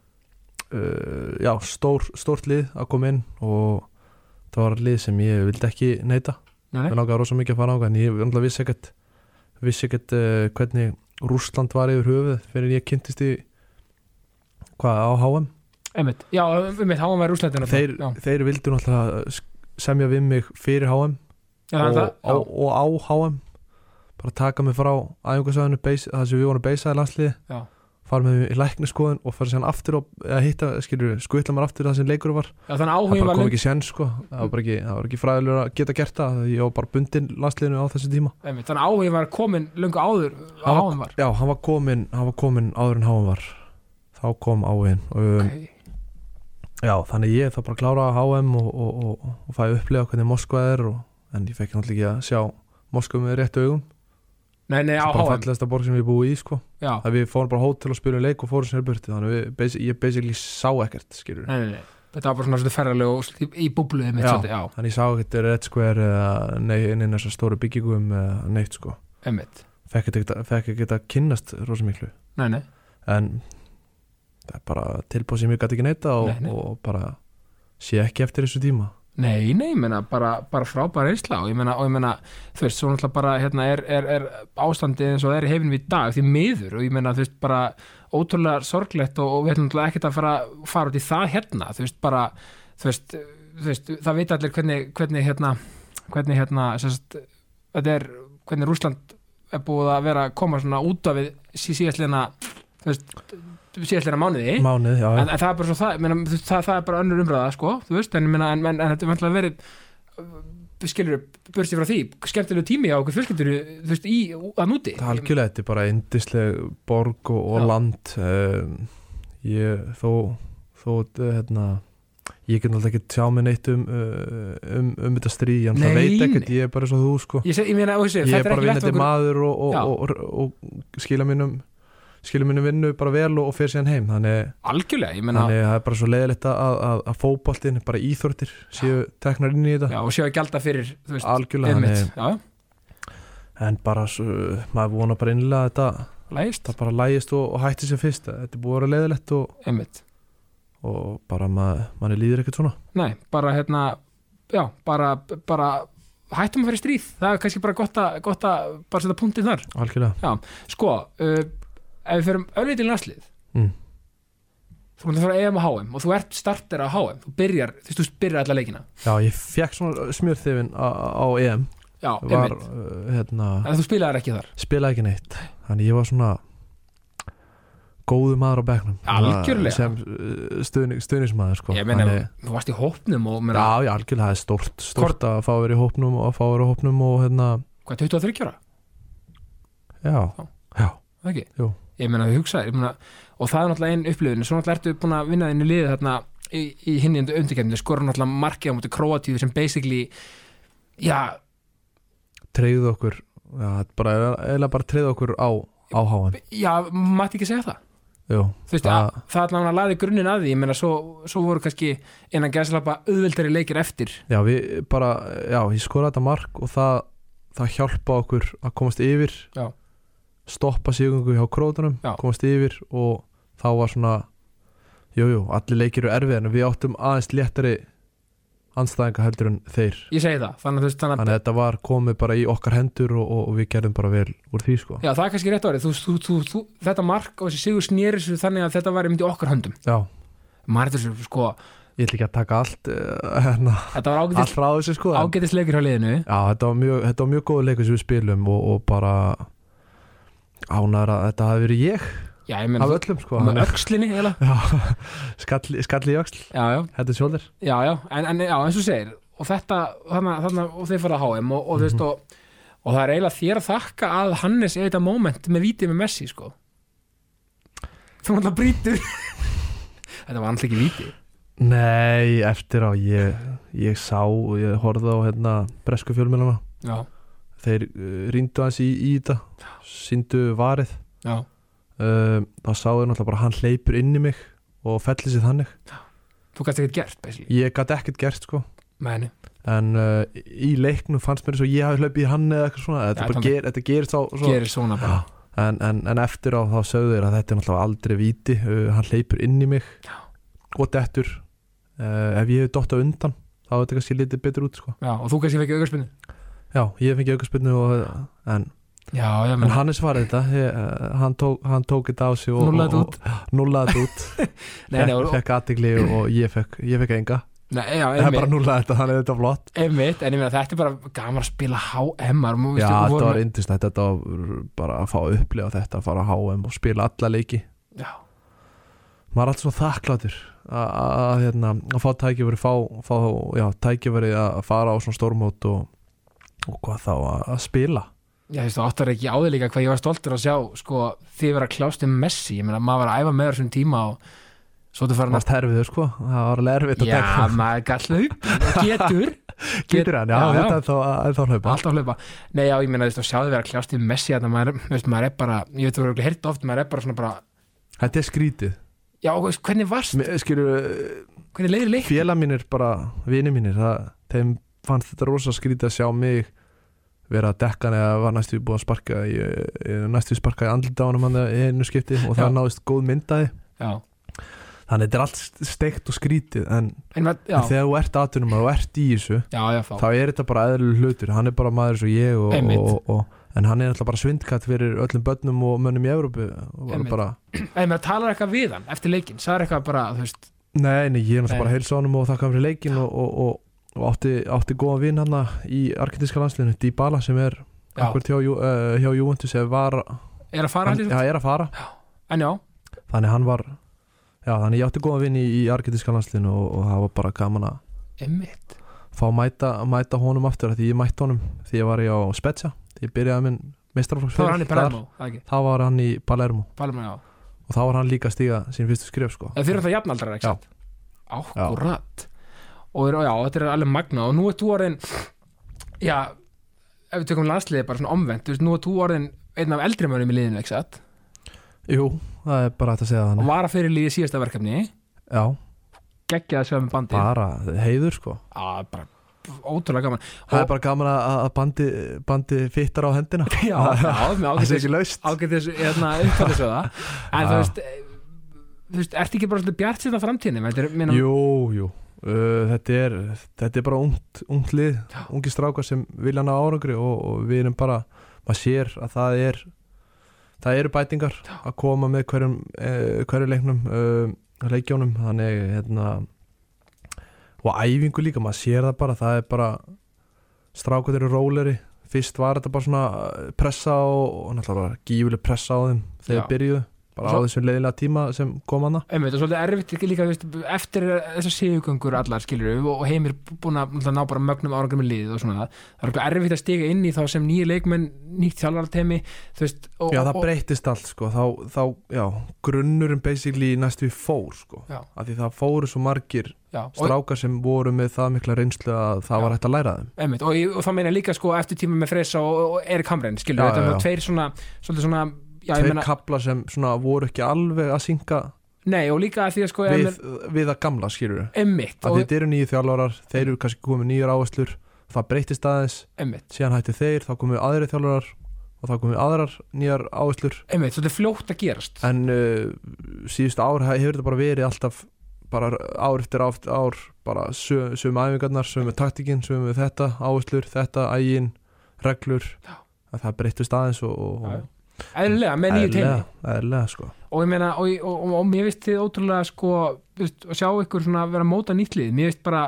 uh, já, stór, stórt lið að koma inn og það var lið sem ég vildi ekki neyta Mér langaði rosa mikið að fara á en ég vissi ekkert vissi ekkert uh, hvernig Rússland var yfir höfuð fyrir ég kynntist í hvað á HM einmitt, já, einmitt, háum var úslættina þeir, já, þeir vildu náttúrulega semja við mig fyrir HM já, og, að það, og, og á HM bara taka mig frá æfingarsæðinu það sem við vorum beisaði landsliði Já. fara með mig í lækniskoðun og fara síðan aftur og, eða hitta, skilur, skuttla mér aftur það sem leikur var. Já, að það bara kom ekki sén sko. Það var ekki, ekki fræðilegur að geta gert það ég var bara bundin landsliðinu á þessu tíma. Þannig að áhugin var komin lungu áður að Hann háum var. Já, hann var komin, hann var komin áður en HM var. Þá kom áhugin um. Já, þannig ég það bara að klára HM og, og, og, og fæ upplega hvernig Moskva er og, en ég fekk náttúrulega ekki að sjá Moskva með réttu augum nei, nei, á bara háum fallegasta borg sem ég búið í sko. Já, að við fórum bara hótel og spilum leik og fórum sér burti þannig að við, basi- ég basically sá ekkert skilur nei, nei, nei, þetta var bara svona svolítið ferðarlegu og í búbluðið mitt Já. svolítið, já, þannig ég sá ekkert Red Square eða nei, inn í þessar stóru byggingum eða neitt sko. Einmitt. Fekk ekkert að kynnast rosa miklu. Nei, nei, en það er bara tilbúð sem ég gæti ekki neyta og, Nei, nei. og bara sé ekki eftir þessu tíma Nei, nei, ég meina, bara, bara frábæra einsla og ég meina, þú veist, svo náttúrulega bara hérna er, er, er ástandið eins og það er í heiminum í dag því miður og ég meina, þú veist, bara ótrúlega sorglegt og, og við ætlum náttúrulega ekkert að fara, fara út í það hérna, þú veist, bara þú veist, þú veist það veit allir hvernig, hvernig hérna hvernig hérna, sérst, þetta er hvernig Rússland er búið að vera að koma svona út af við sí, síðastleina þú veist, síðastleina mánuði Mánuð, já, en, en það er bara svo það, meina, þú það, það er bara önnur umræða sko, þú veist, en, meina, en, en, en þetta er vantilega verið uh, skilur, bursti frá því skemmtilegu tími á okkur fjölskyldur þú veist, í, að núti það er algjörlega þetta er bara indisleg borg og, og Já. land um, ég þó þó uh, hérna ég get náttúrulega ekki tjá mig neitt um uh, um, um þetta stríð, ég náttúrulega Nei, veit ekkert nei. ég er bara svo þú sko ég, seg- ég meina, og þessi, ég er þetta er bara ekki vinnandi vettvangur- maður og, og, Já. og, og, og skila mínum skila mínum vinnu bara vel og, og fyrir síðan heim. Þannig, algjörlega, ég meina þannig það er bara svo leiðilegt að, að, að fótboltinn, bara íþórtir séu teknar inn í þetta. Já, og séu að gjalda fyrir, þú veist, algjörlega já, en bara svo, maður vona bara innlega að þetta lægist, það bara lægist og, og hætti sér fyrst. Þetta er búið að vera leiðilegt og, einmitt. og bara maður, manni líður ekkert svona. Nei, bara hérna já, bara, bara hættum að fara í stríð. Það er kannski bara gott að, gott að bara setja punktið þar. Algjörlega. Sko, uh, ef við ferum öllið til næstlið mm. þú múið að fara EM og HM og þú ert starter á HM þú byrjar, þú veist, þú byrjar alla leikina Já, ég fekk svona smjörþifin á, á EM já, var, uh, hérna, en þú spilaðir ekki þar spilaði ekki neitt þannig ég var svona góðu maður á Algjörlega. sem uh, stuðning, stuðningsmaður sko. ég meina, þú varst í hópnum og meina, Já, já, algjörlega, það er stórt, stórt að fá að vera í hópnum og að fá að vera í hópnum og hérna, hvað, 23 ára, já, Já. já? Jú. Ég meina, ég meina og það er náttúrulega einn upplifin, svo náttúrulega ertu búin að vinna þinni liðið þarna í, í hinni undirkefni, skora náttúrulega markið á mútið Króatíu sem basically já, treyðu okkur, já, bara, eða bara treyðu okkur á, á háan, já, mætti ekki segja það. Jú, þú veist, Það- að, það allavega laði grunninn að því. Ég meina, svo, svo voru kannski innan gæðslapa auðveldari leikir eftir. Já, við bara, já, ég skoraði þetta mark og það, það hjálpa okkur að komast yfir, Já. Stoppa sigungu hjá krótunum, Já. komast yfir og þá var svona, jú, jú, allir leikir eru erfið en við áttum aðeins léttari anstæðinga heldur en þeir ég segi það, þannig að veist þannig að Þannig að þetta var komið bara í okkar hendur og, og, og við gerðum bara vel úr því sko. Já, það er kannski rétt þú, þetta mark og þessi sigur snýri svo þannig að þetta var einmitt í okkar höndum er þessu, sko, ég ætla ekki að taka allt, uh, hérna, þetta var ágætis, allt þessu sko. ágætis leikur hjá liðinu Já, þetta var mjög, mjög góð leikur sem við spilum og, og bara ánæður að þetta hafi verið ég. Já, ég meina, af öllum sko. með eða? Já, skalli, skalli í þetta er sjóldir. já, já, en, en já, eins og segir og þetta, þannig, og þeir fara að HM og, og veist, Mhm. og, og það er eiginlega þér að þakka að Hannes er þetta moment með vítið með Messi, sko. Þú náttúrulega brýtur. Þetta var alltaf ekki vítið Nei, eftir á ég, ég sá og ég horfði á hérna bresku fjölmjölana Já, þeir uh, ríndu hans í, í þetta síndu varið. Já, um, þá sáðu náttúrulega bara að hann hleypur inn í mig og fellir sér þannig. Þú gæst ekkert gert, basically. Ég gæti ekkert gert sko. Meni. en uh, í leiknum fannst mér eins og ég hafi hlaupið í hann eða eitthvað svona. Þetta, Já, þannig- ger, þetta gerist á svo, gerir svona bara. En, en, en eftir á þá sögðu þeir að þetta er náttúrulega aldrei víti. Uh, hann hleypur inn í mig Já. og dettur. Uh, ef ég hef dotta undan þá er þetta kannski litið betur út sko. Já, og þú kannski fekk aukarspinnu já, ég fengi aukarspinnu en, Já, en menn. Hann er svarið þetta ég, uh, hann, tók, hann tók þetta á sig og, þetta út. Nei, nei, og, fekk aðtigli og ég fekk, ég fekk enga. Nei, já, það er bara núllaði þetta, þannig er þetta flott. Einmitt En ég meina, þetta er bara gaman að spila HM-ar Já, þetta var indislegt, þetta var bara að fá að upplifa þetta, að fara á HM og spila alla leiki. Já, maður er alltaf svo þakkláttur að, að, hérna, að fá tækifæri fá, fá, já, tækifæri að fara á svona stórmót og, og hvað þá að, að spila Já, þú veist, þú áttar ekki á því líka hvað ég var stoltur að sjá sko, því vera klást um Messi. Ég meina, maður var að æfa með þessum tíma og svo þú farin að Mást herfiður sko, það var alveg erfitt að Já, tekna maður gall hlaup. Getur, Getur hann, já, Já, já. þetta er þá, þá hlaupa alltaf hlaupa. Nei, já, ég meina, þú veist, að sjá því vera klást um Messi að maður, þú veist, maður er bara, ég veit, þú verður hirt oft maður er bara svona bara, Þetta er skrítið. Já, hvernig varst Mér- Skilur, hvernig leiðir leik félag mínir bara, vini mínir það, þeim fannst þetta rosa skrítið að sjá mig vera að dekka hann eða var næstu búið að sparka í, næstu sparka í honum hann einu skipti og það Já. náðist góð myndaði. Já, þannig þetta er allt steikt og skrítið en, en, en þegar þú ert aðtunum og ert í þessu já, já, þá er þetta bara eðlileg hlutur. Hann er bara maður eins og ég og, og, og, en hann er alltaf bara svindkatt fyrir öllum börnum og mönnum í bara, En maður talar eitthvað við hann eftir leikin, sagði eitthvað bara, veist nei, nei, ég er Nei. bara honum og þakka fyrir leikin og, og, átti, átti góðan vinn hann í argentinska landsliðinu, Dybala sem er Já. akkurat hjá, uh, hjá Juventus var, Er að fara hann, ja, er að fara. En já, þannig hann var já, þannig ég átti góðan vinn í, í argentinska landsliðinu og, og það var bara gaman að einmitt. fá að mæta, mæta honum aftur af því ég mætti honum því ég var ég á Spezia ég byrjaði minn í ekki? Þá var hann í Palermo. Palermo, já. Og þá var hann líka að stíga sín fyrstu skrif sko. Eða fyrir það jafnaldrar, ekki Já. sant? Og já, þetta er alveg magna og nú er þú orðin Já, ef við tökum landsliðið bara svona omvend þú veist, Nú er þú orðin einn af eldri mönnum í liðinu, ekki satt? Jú, það er bara hægt að segja Og þannig. Var að fyrir liðið síðasta verkefni? Já, Geggjaði að sjá með bandi bara heiður sko. Já, bara ótrúlega gaman. Það er bara gaman að að bandi, bandi fittar á hendina. Já, Það sé ekki laust. ágætis hérna, uppfættisöða En þú Já. veist, eh, þú veist, ertu ekki bara svolítið bjart? Þetta er, minna, Jú, jú uh, þetta, er, þetta er bara ungt, ungt lið Já. ungi strákar sem vilja ná árangri og, og við erum bara, maður sér að það er það eru bætingar Já. að koma með hverjum, uh, hverju leiknum uh, leikjónum þannig hérna og æfingu líka, maður sér það bara það er bara strákar eru róleri fyrst var þetta bara svona uh, pressa og, og náttúrulega gífuleg pressa á þeim þegar byrjuðu bara á þessum leiðilega tíma sem kom hana Einmitt, og svolítið erfitt líka veist, eftir þessar sigugöngur allar skilur og heimir búin að ná bara mögnum árangur með liðið og svona það er erfitt að stiga inn í þá sem nýja leikmenn nýtt þjálfartemi Já, það breytist allt sko, þá, þá, já, grunnurinn basically næstu við fór sko, af því það fóru svo margir já, strákar sem voru með það mikla reynslu að það Já. var hægt að læra þeim. einmitt, og, og það meina líka sko eftir tíma með Freysa og, og Erik Hamren skilur, Já, þetta er tveir svona svona, já Tveir meina kapla sem svona voru ekki alveg að synga nei, og líka að því að sko við, meina- við að gamla skilur og, þetta eru nýju þjálfarar, þeir eru kannski komið nýjur áherslur, það breytist aðeins. Einmitt, síðan hætti þeir, þá komið aðri þjálfarar og þá komið aðrar nýjar áherslur. Einmitt, svolítið fljótt að gerast. En uh, síðustu ár he- hefur þetta bara verið alltaf bara ár eftir ár, ár bara sö- sömu æfingarnar, sömu taktikinn sömu þetta, áherslur, þetta, ægin reglur, það breytist aðeins og, og. Eðlilega með nýju teimi sko. Og ég meina, og, og, og, og mér finnst þið ótrúlega sko, veist, að sjá ykkur svona vera móta nýtt lið, mér finnst bara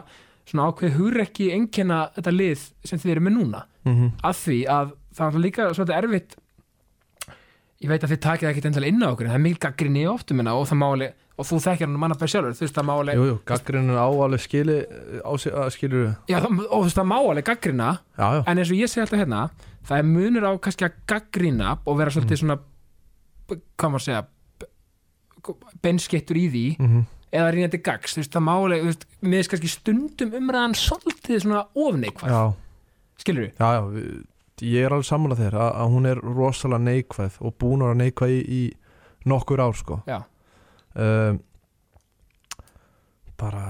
svona ákveð hugrekki einkenna þetta lið sem þið eru með núna, mm -hmm. að því að það er líka svolítið erfitt. Ég veit að þið takið ekkit endilega inn á okkur það er mikil gaggrinni oftum minna og það máli og þú þekkjar hann manna bæði sjálfur, þú veist það máli Jú, jú, gaggrinin á alveg skili á, sig- að skilur já, og þú veist það máli gaggrina Já, já, en eins og ég segi alltaf hérna það er munur á kannski að gaggrina og vera svolítið svona hvað maður að segja benskettur í því mm eða reynandi gags, þú veist, það máli þú veist, finnst kannski stundum umræðan svolítið svona ofneikvæð, já, skilur já, já við, ég er alveg sammála þér að, að hún er rosalega neikvæð og búin að vera neikvæð í, í nokkur ár sko. Já. um, bara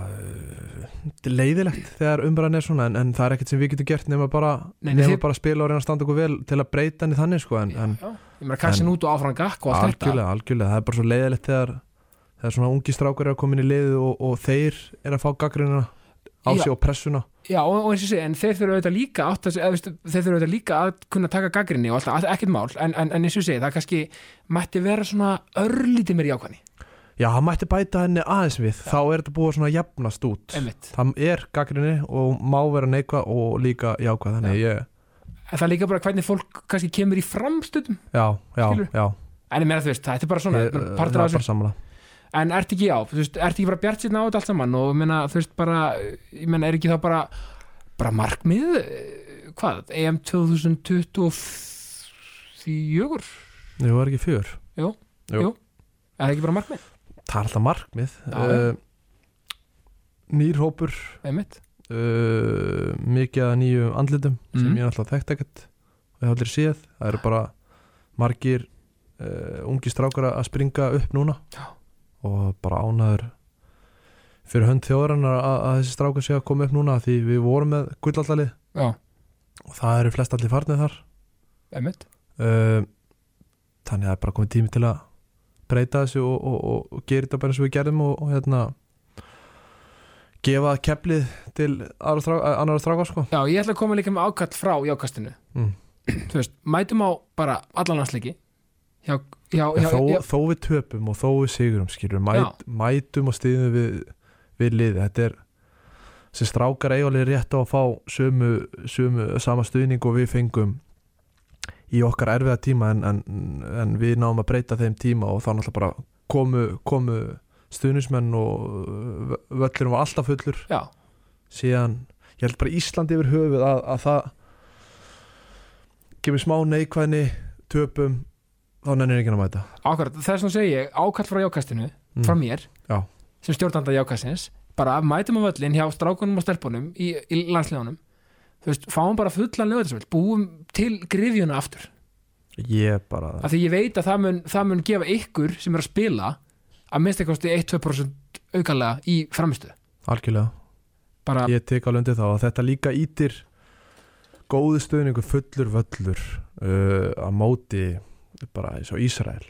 er leiðilegt þegar umræðan er svona en, en það er ekkert sem við getum gert nema bara, Nei, nema þið- bara spila og reyna að standa okkur vel til að breyta henni þannig sko en, en Já, ég meina kassin út og áfram gakk og allt þetta. algjörlega, algjörlega, það er bara svo leiðilegt þegar þegar svona ungi strákar eru að koma inn í liðið og, og þeir eru að fá gaggrinina á Já. sig og pressuna. Já, og, og eins og sé, en þeir þurfa auðvitað líka átt að, eða, veist, þeir þurfa auðvitað líka að kunna taka gaggrinni og alltaf, ekkert mál en, en, en eins og sé, það kannski mætti vera svona örlítið mér jákvæðni Já, hann mætti bæta henni aðeins við. Þá er þetta búið svona jafnast út. Einmitt, það er gaggrinni og má vera neikvað og líka jákvað þannig ég, en það er líka bara hvernig fólk kannski kemur í framstöðum já, já, Skilurðu? já. En ég meina þú veist, þetta er bara svona ég, ég, það partur er af þessu, bara samla en ert ekki já þú veist, ert ekki bara bjart sérna á þetta allt saman? Og ég meina, þú veist bara, ég meina, er ekki þá bara bara markmið eh, hvað, EM 2024 Jú, er ekki fjör? Jú, Jú. jú. er það ekki bara markmið, Það er alltaf markmið. Uh, Nýr hópur. Einmitt. Uh, mikið að nýju andlitum sem Mhm. ég alltaf þekkt ekkert og ég hafði séð, það eru bara margir uh, ungi strákar að springa upp núna. Já. og bara ánaður fyrir hönd þjóðarinnar að, að þessi strákar sé að koma upp núna því við vorum með gullallalið já, og það eru flest allir farnið þar. Uh, þannig að það er bara komið tími til að breyta þessu og, og, og, og gera þetta bara eins og við gerðum og, hérna gefa keflið til aðra strá, annara strákar sko. Já, ég ætla að koma líka með ákall frá jákastinu Mm. Þú veist, mætum á bara allan landsleiki. Hjá, hjá, hjá, þó, þó við töpum og þó við sigurum skilur, mæt, mætum og stiðum við, við liði þetta er þessi strákar eiginlega rétt á að fá sömu, sömu sama stuðning og við fengum í okkar erfiða tíma en, en, en við náum að breyta þeim tíma og þá náttúrulega bara komu, komu stuðnismenn og völlurum var alltaf fullur já, síðan, ég held bara Íslandi yfir höfuð að, að það gefur smá neikvæðni töpum, þá nennir ekki að mæta ákvært, þess vegna segi ég ákall frá jákastinu, Mm. frá mér Já. sem stjórnanda jákastins bara mætum á völlin hjá strákunum og stelpunum í, í landslegunum þú veist, fáum bara fullan lögðarsvöld búum til grifjuna aftur. Ég bara af því ég veit að það mun, það mun gefa ykkur sem er að spila að minnst eitthvað 1-2% aukalega í framistu algjörlega, bara, ég tek alveg undir þá að þetta líka ítir góðu stuðningu fullur völlur uh, að móti bara eins og Ísrael.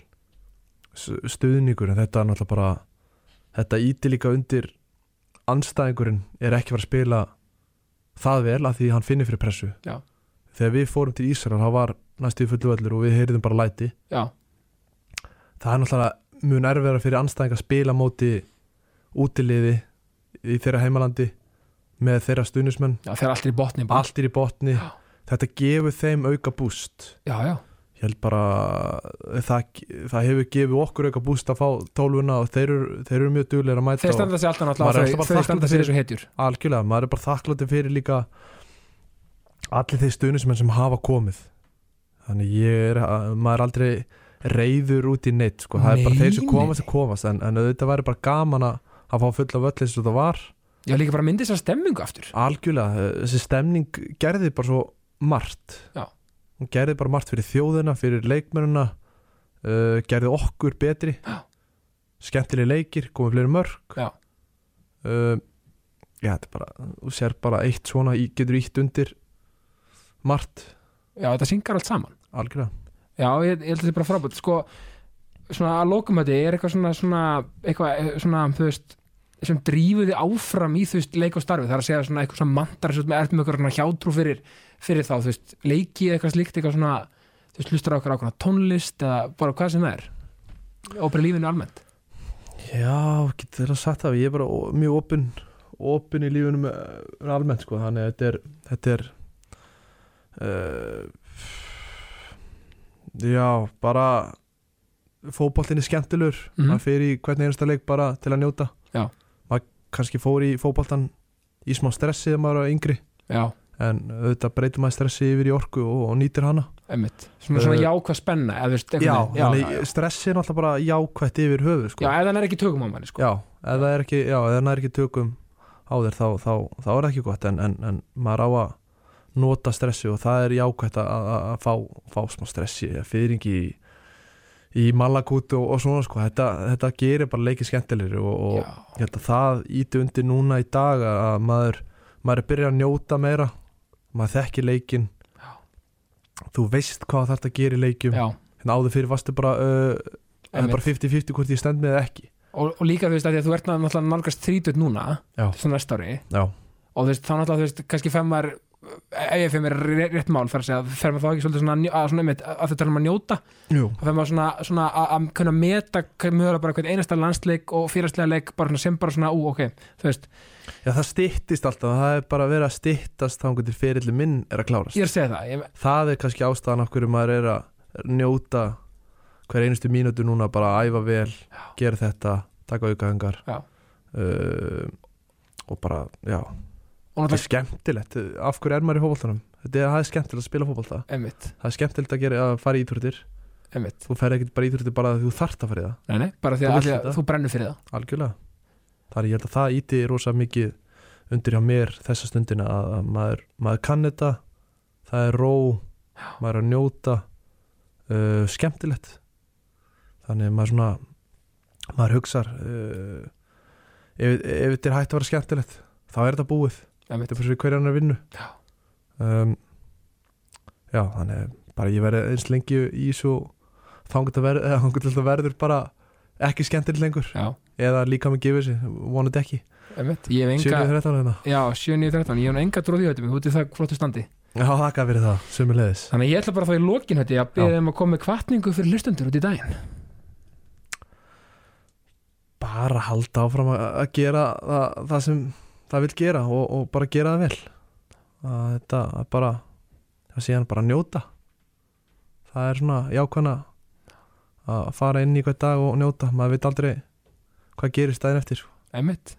S- stuðningur en þetta er náttúrulega bara þetta ítir líka undir anstæðingurinn er ekki fara að spila það vel að því hann finnir fyrir pressu. Já. þegar við fórum til Ísrael þá var næstu fullu völlur og við heyrðum bara læti. Já, það er náttúrulega mjög nærvera fyrir anstæðing að spila móti útiliði í þeirra heimalandi með þeirra stunismenn já, þeir allir í botni allt er í botni. Þetta gefur þeim auka búst já, já, ég held bara það, það hefur gefið okkur auka búst að fá tólfuna og þeir eru, þeir eru mjög duglega að mæta þeir standa sér alltaf náttúrulega þau standa sér þessu hetjur. Algjörlega, maður er bara þakklátti fyrir líka allir þeir stunismenn sem hafa komið. Þannig ég er, maður er aldrei reyður út í neitt sko. það er bara þeir sem komast sem komast. En, en auðvitað væri bara gaman að að fá fulla völl eins og það var. Já, líka bara myndi þess að stemmingu aftur. Algjörlega, þessi stemning gerði bara svo margt. Já. Hún gerði bara margt fyrir þjóðina fyrir leikmennina uh, gerði okkur betri. Skemmtileg leikir, komið fleiri mörg Já. uh, já, þetta er bara þú sér bara eitt svona, getur ítt undir margt, já, þetta syngar allt saman. Algjörlega. Já, ég, ég held að þetta er bara frábært. Sko, svona að lókum þetta er eitthvað svona, svona eitthvað eh, svona, þú veist sem drífu þið áfram í þú veist leik og starfi, það er að segja svona eitthvað svona mandar sem er með eitthvað hjátrú fyrir, fyrir þá þú veist, leiki eitthvað slíkt eitthvað svona, þú veist, hlustar á okkur ákveðna tónlist eða bara hvað sem það er? Og bara lífinu almennt? Já, getur þeirra sagt það ég er bara mjög opinn opinn í lífunum almennt sko, þannig að þetta er þetta er uh, já, bara fótboltin er skemmtilegur Mhm. maður fer í hvern einasta leik bara til að njóta. Já. maður kannski fór í fótboltan í smá stressi þegar maður var yngri. Já, en auðvitað breytir maður stressi yfir í orku og, og nýtir hana. Emmitt svona, svona Uh, jákvað spenna eða, já, já, stressi er náttúrulega bara jákvætt yfir höfuð sko. já, ef það er ekki tökum á manni sko. Já, ef það er er ekki tökum á þér þá, þá, þá er það ekki gott. En, en, en maður á að nota stressi og það er jákvætt að, fá, fá smá stressi fyrringi í, í malakút og, og svona sko, þetta, þetta gerir bara leikið skemmtilegri og, og það íti undir núna í dag að maður, maður er byrjað að njóta meira maður þekkir leikin Já. þú veist hvað þarf að gera í leikjum. Hérna áður fyrir varstu bara uh, það er Einmitt. bara 50-50 hvort ég stend með ekki. Og, og líka þú veist að, að þú ert náttúrulega nálgast 30 núna svona næsta ári. Já, og þú veist, þá náttúrulega þú veist, kannski fem maður ef ég fem mér rétt, mál þar að segja, fer maður þá ekki svolítið svona, að, svona einmitt, að þetta er um að njóta? Þá fer maður svona, svona að, að kunna meta mögulega bara hvern einasta landsleik og fyrirslega leik bara sem bara svona, ú, ok þú veist, Já, það styttist alltaf, það er bara verið að styttast þá til fyrirli minn er að klárast. Ég er að segja það ég, Það er kannski ástæðan af hverju maður er að njóta hver einustu mínútu núna bara að æfa vel, gera þetta taka aukahengar Já. uh, og bara, já það er skemmtilegt. Af hverju er maður í þetta er, það er skemmtilegt að spila einmitt, það er skemmtilegt að gera að fara í einmitt. Þú fer ekkert bara í íþróttir bara að þú þarft að fara í það. Nei, nei, bara því að, að, þetta. þú brennur fyrir það. Algjörlega. Það er ég held að það íti rosa mikið undir hjá mér þessa stundina að, að maður, maður kann þetta. Það er ró. Maður er að njóta. Uh, skemmtilegt. Þannig að maður svona maður hugsar uh, ef, ef þetta er hægt að vera skemmtilegt þá er þetta búið þetta fyrir hverjan er vinnu Já. um, já þannig bara ég verði eins lengi í svo þangut að þangut að verður bara ekki skemmtilegt lengur. Já, eða líka með gefið sér, vonandi ekki. Einmitt ég hef enga, 7.13 hérna. Já, 7.9.13 ég hef enga dróði þetta mig, út í það flottu standi. Já, þakka fyrir það, sömulegis þannig ég ætla bara þá í lokin þetta að beða um að koma með kvartningu fyrir hlustundur út í daginn. Bara halda áfram að gera það, það sem það vil gera og, og bara gera það vel. Að Þetta er bara það sé hann bara að njóta. Það er svona jákvæðna að fara inn í hvern dag og njóta. Maður veit aldrei hvað gerist daginn eftir einmitt,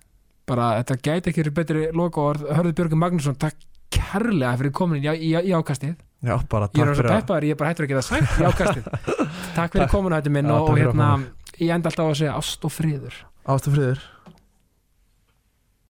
bara þetta gæti ekki betri loka og hörðu Björgur Magnússon takk kærlega fyrir komin í, í, í ákastið. Já, bara ég er takk fyrir að ég er bara hættur að geta sagt í ákastið. Takk fyrir komin á þetta minn og, og að hérna ég enda alltaf á að segja ást og friður. Ástu friður